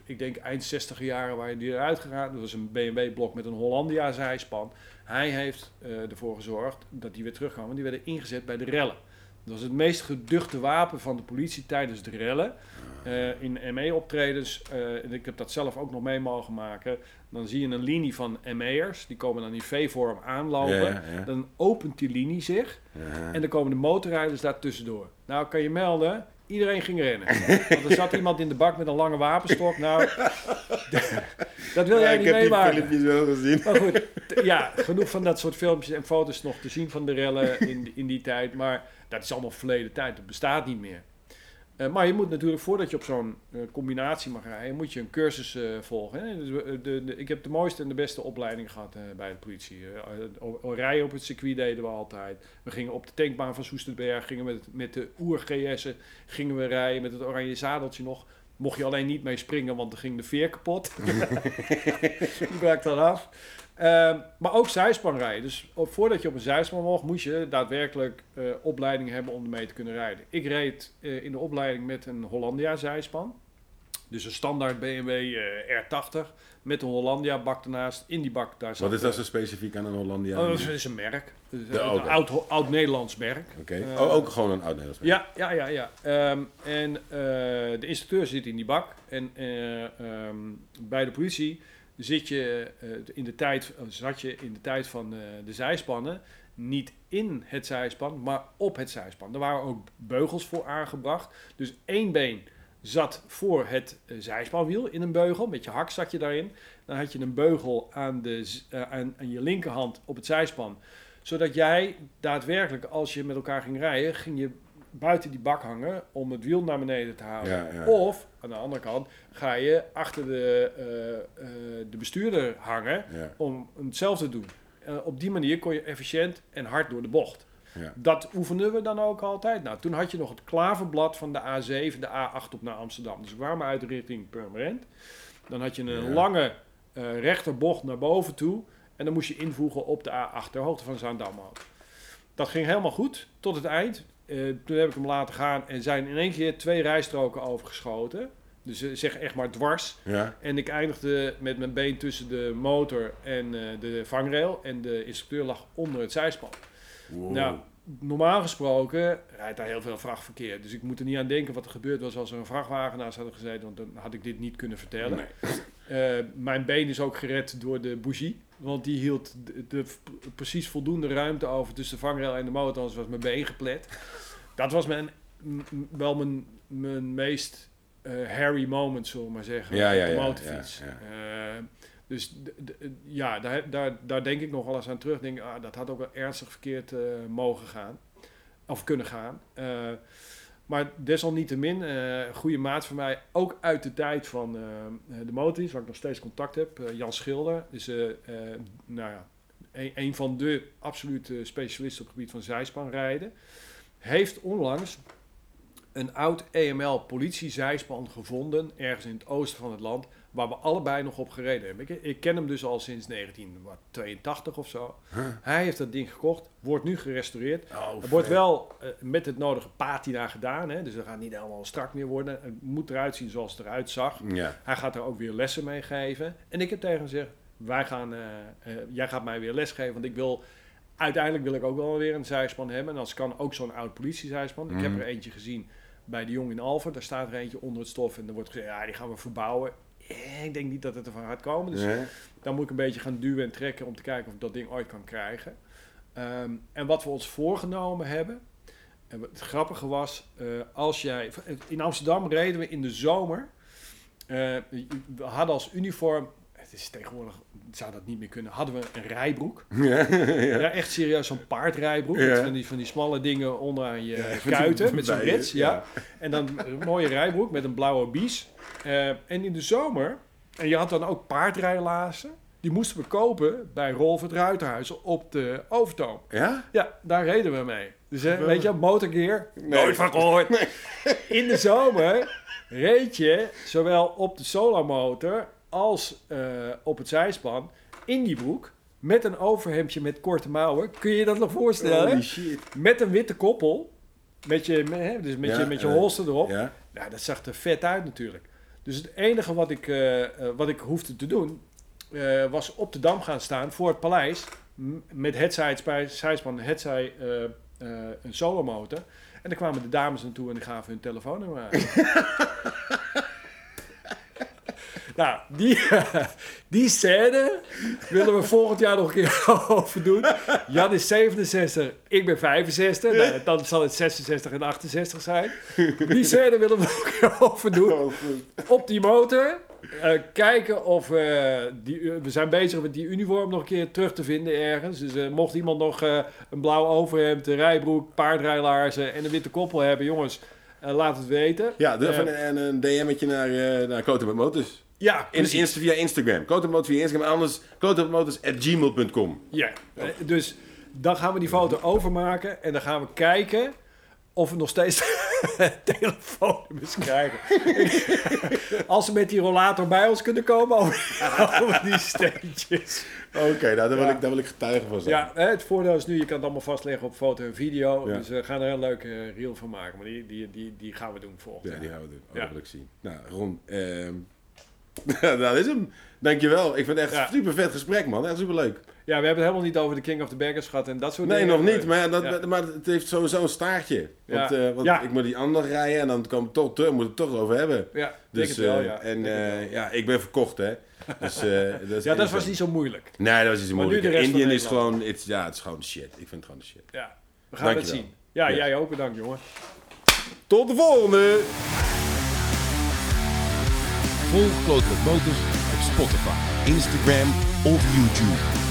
ik denk eind 60 jaren, waren die eruit gegaan. Dat was een BMW-blok met een Hollandia-zijspan. Hij heeft eh, ervoor gezorgd dat die weer terugkwamen. Die werden ingezet bij de rellen. Dat was het meest geduchte wapen van de politie tijdens de rellen. Eh, in ME-optredens, eh, en ik heb dat zelf ook nog mee mogen maken. Dan zie je een linie van ME'ers, die komen dan in V-vorm aanlopen. Ja, ja, ja. Dan opent die linie zich Ja. en dan komen de motorrijders daar tussendoor. Nou, kan je melden, iedereen ging rennen. Want er zat iemand in de bak met een lange wapenstok. Nou, dat wil jij niet ik heb die meemaken. filmpjes wel gezien. Maar goed, ja, genoeg van dat soort filmpjes en foto's nog te zien van de rellen in, in die tijd. Maar dat is allemaal verleden tijd, dat bestaat niet meer. Eh, maar je moet natuurlijk, voordat je op zo'n eh, combinatie mag rijden, moet je een cursus eh, volgen. Hè? Dus, de, de, ik heb de mooiste en de beste opleiding gehad eh, bij de politie. Rijden op het circuit deden we altijd. We gingen op de tankbaan van Soesterberg, gingen met, met de oer-GS'en, gingen we rijden met het oranje zadeltje nog. Mocht je alleen niet mee springen, want dan ging de veer kapot. Die brak dan af. Ehm, maar ook zijspan rijden. Dus op, voordat je op een zijspan mocht, moest je daadwerkelijk eh, opleiding hebben om ermee te kunnen rijden. Ik reed eh, in de opleiding met een Hollandia zijspan. Dus een standaard BMW eh, R80 met een Hollandia bak ernaast. In die bak daar. Wat is dat zo specifiek aan een Hollandia? Oh, dat is een merk. De een oud, oud Nederlands merk. Oké. Eh, oh, ook gewoon een oud Nederlands. Ja, ja, ja. ja. Ehm, en eh, de instructeur zit in die bak. En eh, ehm, bij de politie zit je, in de tijd, zat je in de tijd van de zijspannen niet in het zijspan, maar op het zijspan. Er waren ook beugels voor aangebracht. Dus één been zat voor het eh, zijspanwiel in een beugel. Met je hak zat je daarin. Dan had je een beugel aan, de, eh, aan, aan je linkerhand op het zijspan. Zodat jij daadwerkelijk, als je met elkaar ging rijden, ging je buiten die bak hangen om het wiel naar beneden te halen. Ja, ja. Of, aan de andere kant, ga je achter de, eh, de bestuurder hangen Ja, om hetzelfde te doen. Op die manier kon je efficiënt en hard door de bocht. Ja. Dat oefenden we dan ook altijd. Nou, toen had je nog het klaverblad van de A7, de A8 op naar Amsterdam. Dus we kwamen uit richting Purmerend. Dan had je een Ja. lange eh, rechterbocht naar boven toe. En dan moest je invoegen op de A8, ter hoogte van Zaandam ook. Dat ging helemaal goed, tot het eind. Eh, toen heb ik hem laten gaan en zijn in één keer twee rijstroken overgeschoten. Dus eh, zeg echt maar dwars. Ja. En ik eindigde met mijn been tussen de motor en de vangrail. En de instructeur lag onder het zijspan. Wow. Nou, normaal gesproken rijdt daar heel veel vrachtverkeer. Dus ik moet er niet aan denken wat er gebeurd was als er een vrachtwagen naast had gezeten. Want dan had ik dit niet kunnen vertellen. Nee. Eh, mijn been is ook gered door de bougie. Want die hield de, de- precies voldoende ruimte over tussen de vangrail en de motor. Anders was mijn been geplet. Dat was mijn, m- wel mijn, mijn meest eh hairy moment, zullen we maar zeggen. Ja, ja, op de ja, motorfiets. ja, Eh, dus ja, daar, daar, daar denk ik nog wel eens aan terug. Denk, ah, dat had ook wel ernstig verkeerd eh, mogen gaan. Of kunnen gaan. Eh, maar desalniettemin, eh goede maat van mij, ook uit de tijd van de motorfiets, waar ik nog steeds contact heb. Jan Schilder is nou ja, een, van de absolute specialisten op het gebied van zijspanrijden. Heeft onlangs een oud EML politiezijspan gevonden, ergens in het oosten van het land, waar we allebei nog op gereden hebben. Ik, ik ken hem dus al sinds 1982 of zo. Hij heeft dat ding gekocht, wordt nu gerestaureerd. Oh, Er wordt wel eh, met het nodige patina gedaan, hè? dus dat gaat niet helemaal strak meer worden. Het moet eruit zien zoals het eruit zag. Ja. Hij gaat er ook weer lessen mee geven. En ik heb tegen hem gezegd, wij gaan, eh, eh, jij gaat mij weer les geven, want ik wil... Uiteindelijk wil ik ook wel weer een zijspan hebben. En als kan ook zo'n oud politiezijspan. Ik heb Mhm. er eentje gezien bij de Jong in Alphen. Daar staat er eentje onder het stof. En er wordt gezegd, ja, die gaan we verbouwen. Eh, Ik denk niet dat het ervan gaat komen. Dus Nee? dan moet ik een beetje gaan duwen en trekken om te kijken of ik dat ding ooit kan krijgen. Ehm, en wat we ons voorgenomen hebben. En het grappige was, eh, als jij. In Amsterdam reden we in de zomer. eh, we hadden als uniform. Het is tegenwoordig zou dat niet meer kunnen. Hadden we een rijbroek. Ja. Ja, echt serieus zo'n paardrijbroek. Ja. Van die, van die smalle dingen onderaan je kuiten. Met zo'n rits. Ja. En dan een mooie rijbroek met een blauwe bies. Eh, en in de zomer, en je had dan ook paardrijlaarzen. Die moesten we kopen bij Rolf het Ruiterhuizen op de Overtoom. Ja? Ja, daar reden we mee. Dus hè, weet je, motorgear, nooit van gehoord. In de zomer reed je zowel op de solomotor als eh, op het zijspan in die broek met een overhemdje met korte mouwen. Kun je je dat nog voorstellen? Holy shit. Met een witte koppel. Met je, hè, dus met Ja, je, met je eh, holster erop. Ja. Nou, dat zag er vet uit natuurlijk. Dus het enige wat ik, eh, wat ik hoefde te doen, was op de dam gaan staan voor het paleis. Met het zij- zijspan, het zij een solomotor. En dan kwamen de dames naartoe en die gaven hun telefoonnummer aan. nou, die, die scène willen we volgend jaar nog een keer over doen. Jan is 67, ik ben 65. Nou, dan zal het 66 en 68 zijn. Die scène willen we nog een keer over doen Oh, op die motor. eh, kijken of eh, die, we zijn bezig met die uniform nog een keer terug te vinden ergens. Dus eh, mocht iemand nog eh, een blauw overhemd, een rijbroek, paardrijlaarzen en een witte koppel hebben, jongens, eh, laat het weten. Ja, Eh, even een, een DM'tje naar, eh naar Kloten met Motors. Ja, In, precies. Insta, via Instagram. Kloten met Motors via Instagram. Anders klotenmetmotors.gmail.com. Ja, eh, dus dan gaan we die foto overmaken en dan gaan we kijken of we nog steeds telefoonnummers krijgen. Als ze met die rollator bij ons kunnen komen over, over die steentjes. Oké, nou, daar, wil Ja. ik, daar wil ik getuige van zijn. Ja, hè, het voordeel is nu, je kan het allemaal vastleggen op foto en video. Ja. Dus we gaan er een leuke eh, reel van maken. Maar die, die, die, die gaan we doen volgend Ja, die gaan we doen. Oh, Ja. Dat wil ik zien. Nou, Ron, ehm nou, dat is hem. Dankjewel. Ik vind het echt Ja. een super vet gesprek, man. Echt super leuk. Ja, we hebben het helemaal niet over de King of the Baggers gehad en dat soort Nee, dingen. nog niet. Maar, dat, Ja. maar het heeft sowieso een staartje. Want, Ja. eh, want Ja. ik moet die ander rijden en dan kom ik toch terug. Moet ik het toch over hebben. Ja, Dus, het wel, eh, ja. En eh, ja, ik ben verkocht, hè. Dus, dat ja, dat was niet zo moeilijk. Nee, dat was niet zo moeilijk. Indian is gewoon, it's, ja, het is gewoon shit. Ik vind het gewoon de shit. Ja, we gaan het zien. Ja, Ja. jij ook bedankt, jongen. Tot de volgende! Volg Kloten met Motors op Spotify, Instagram of YouTube.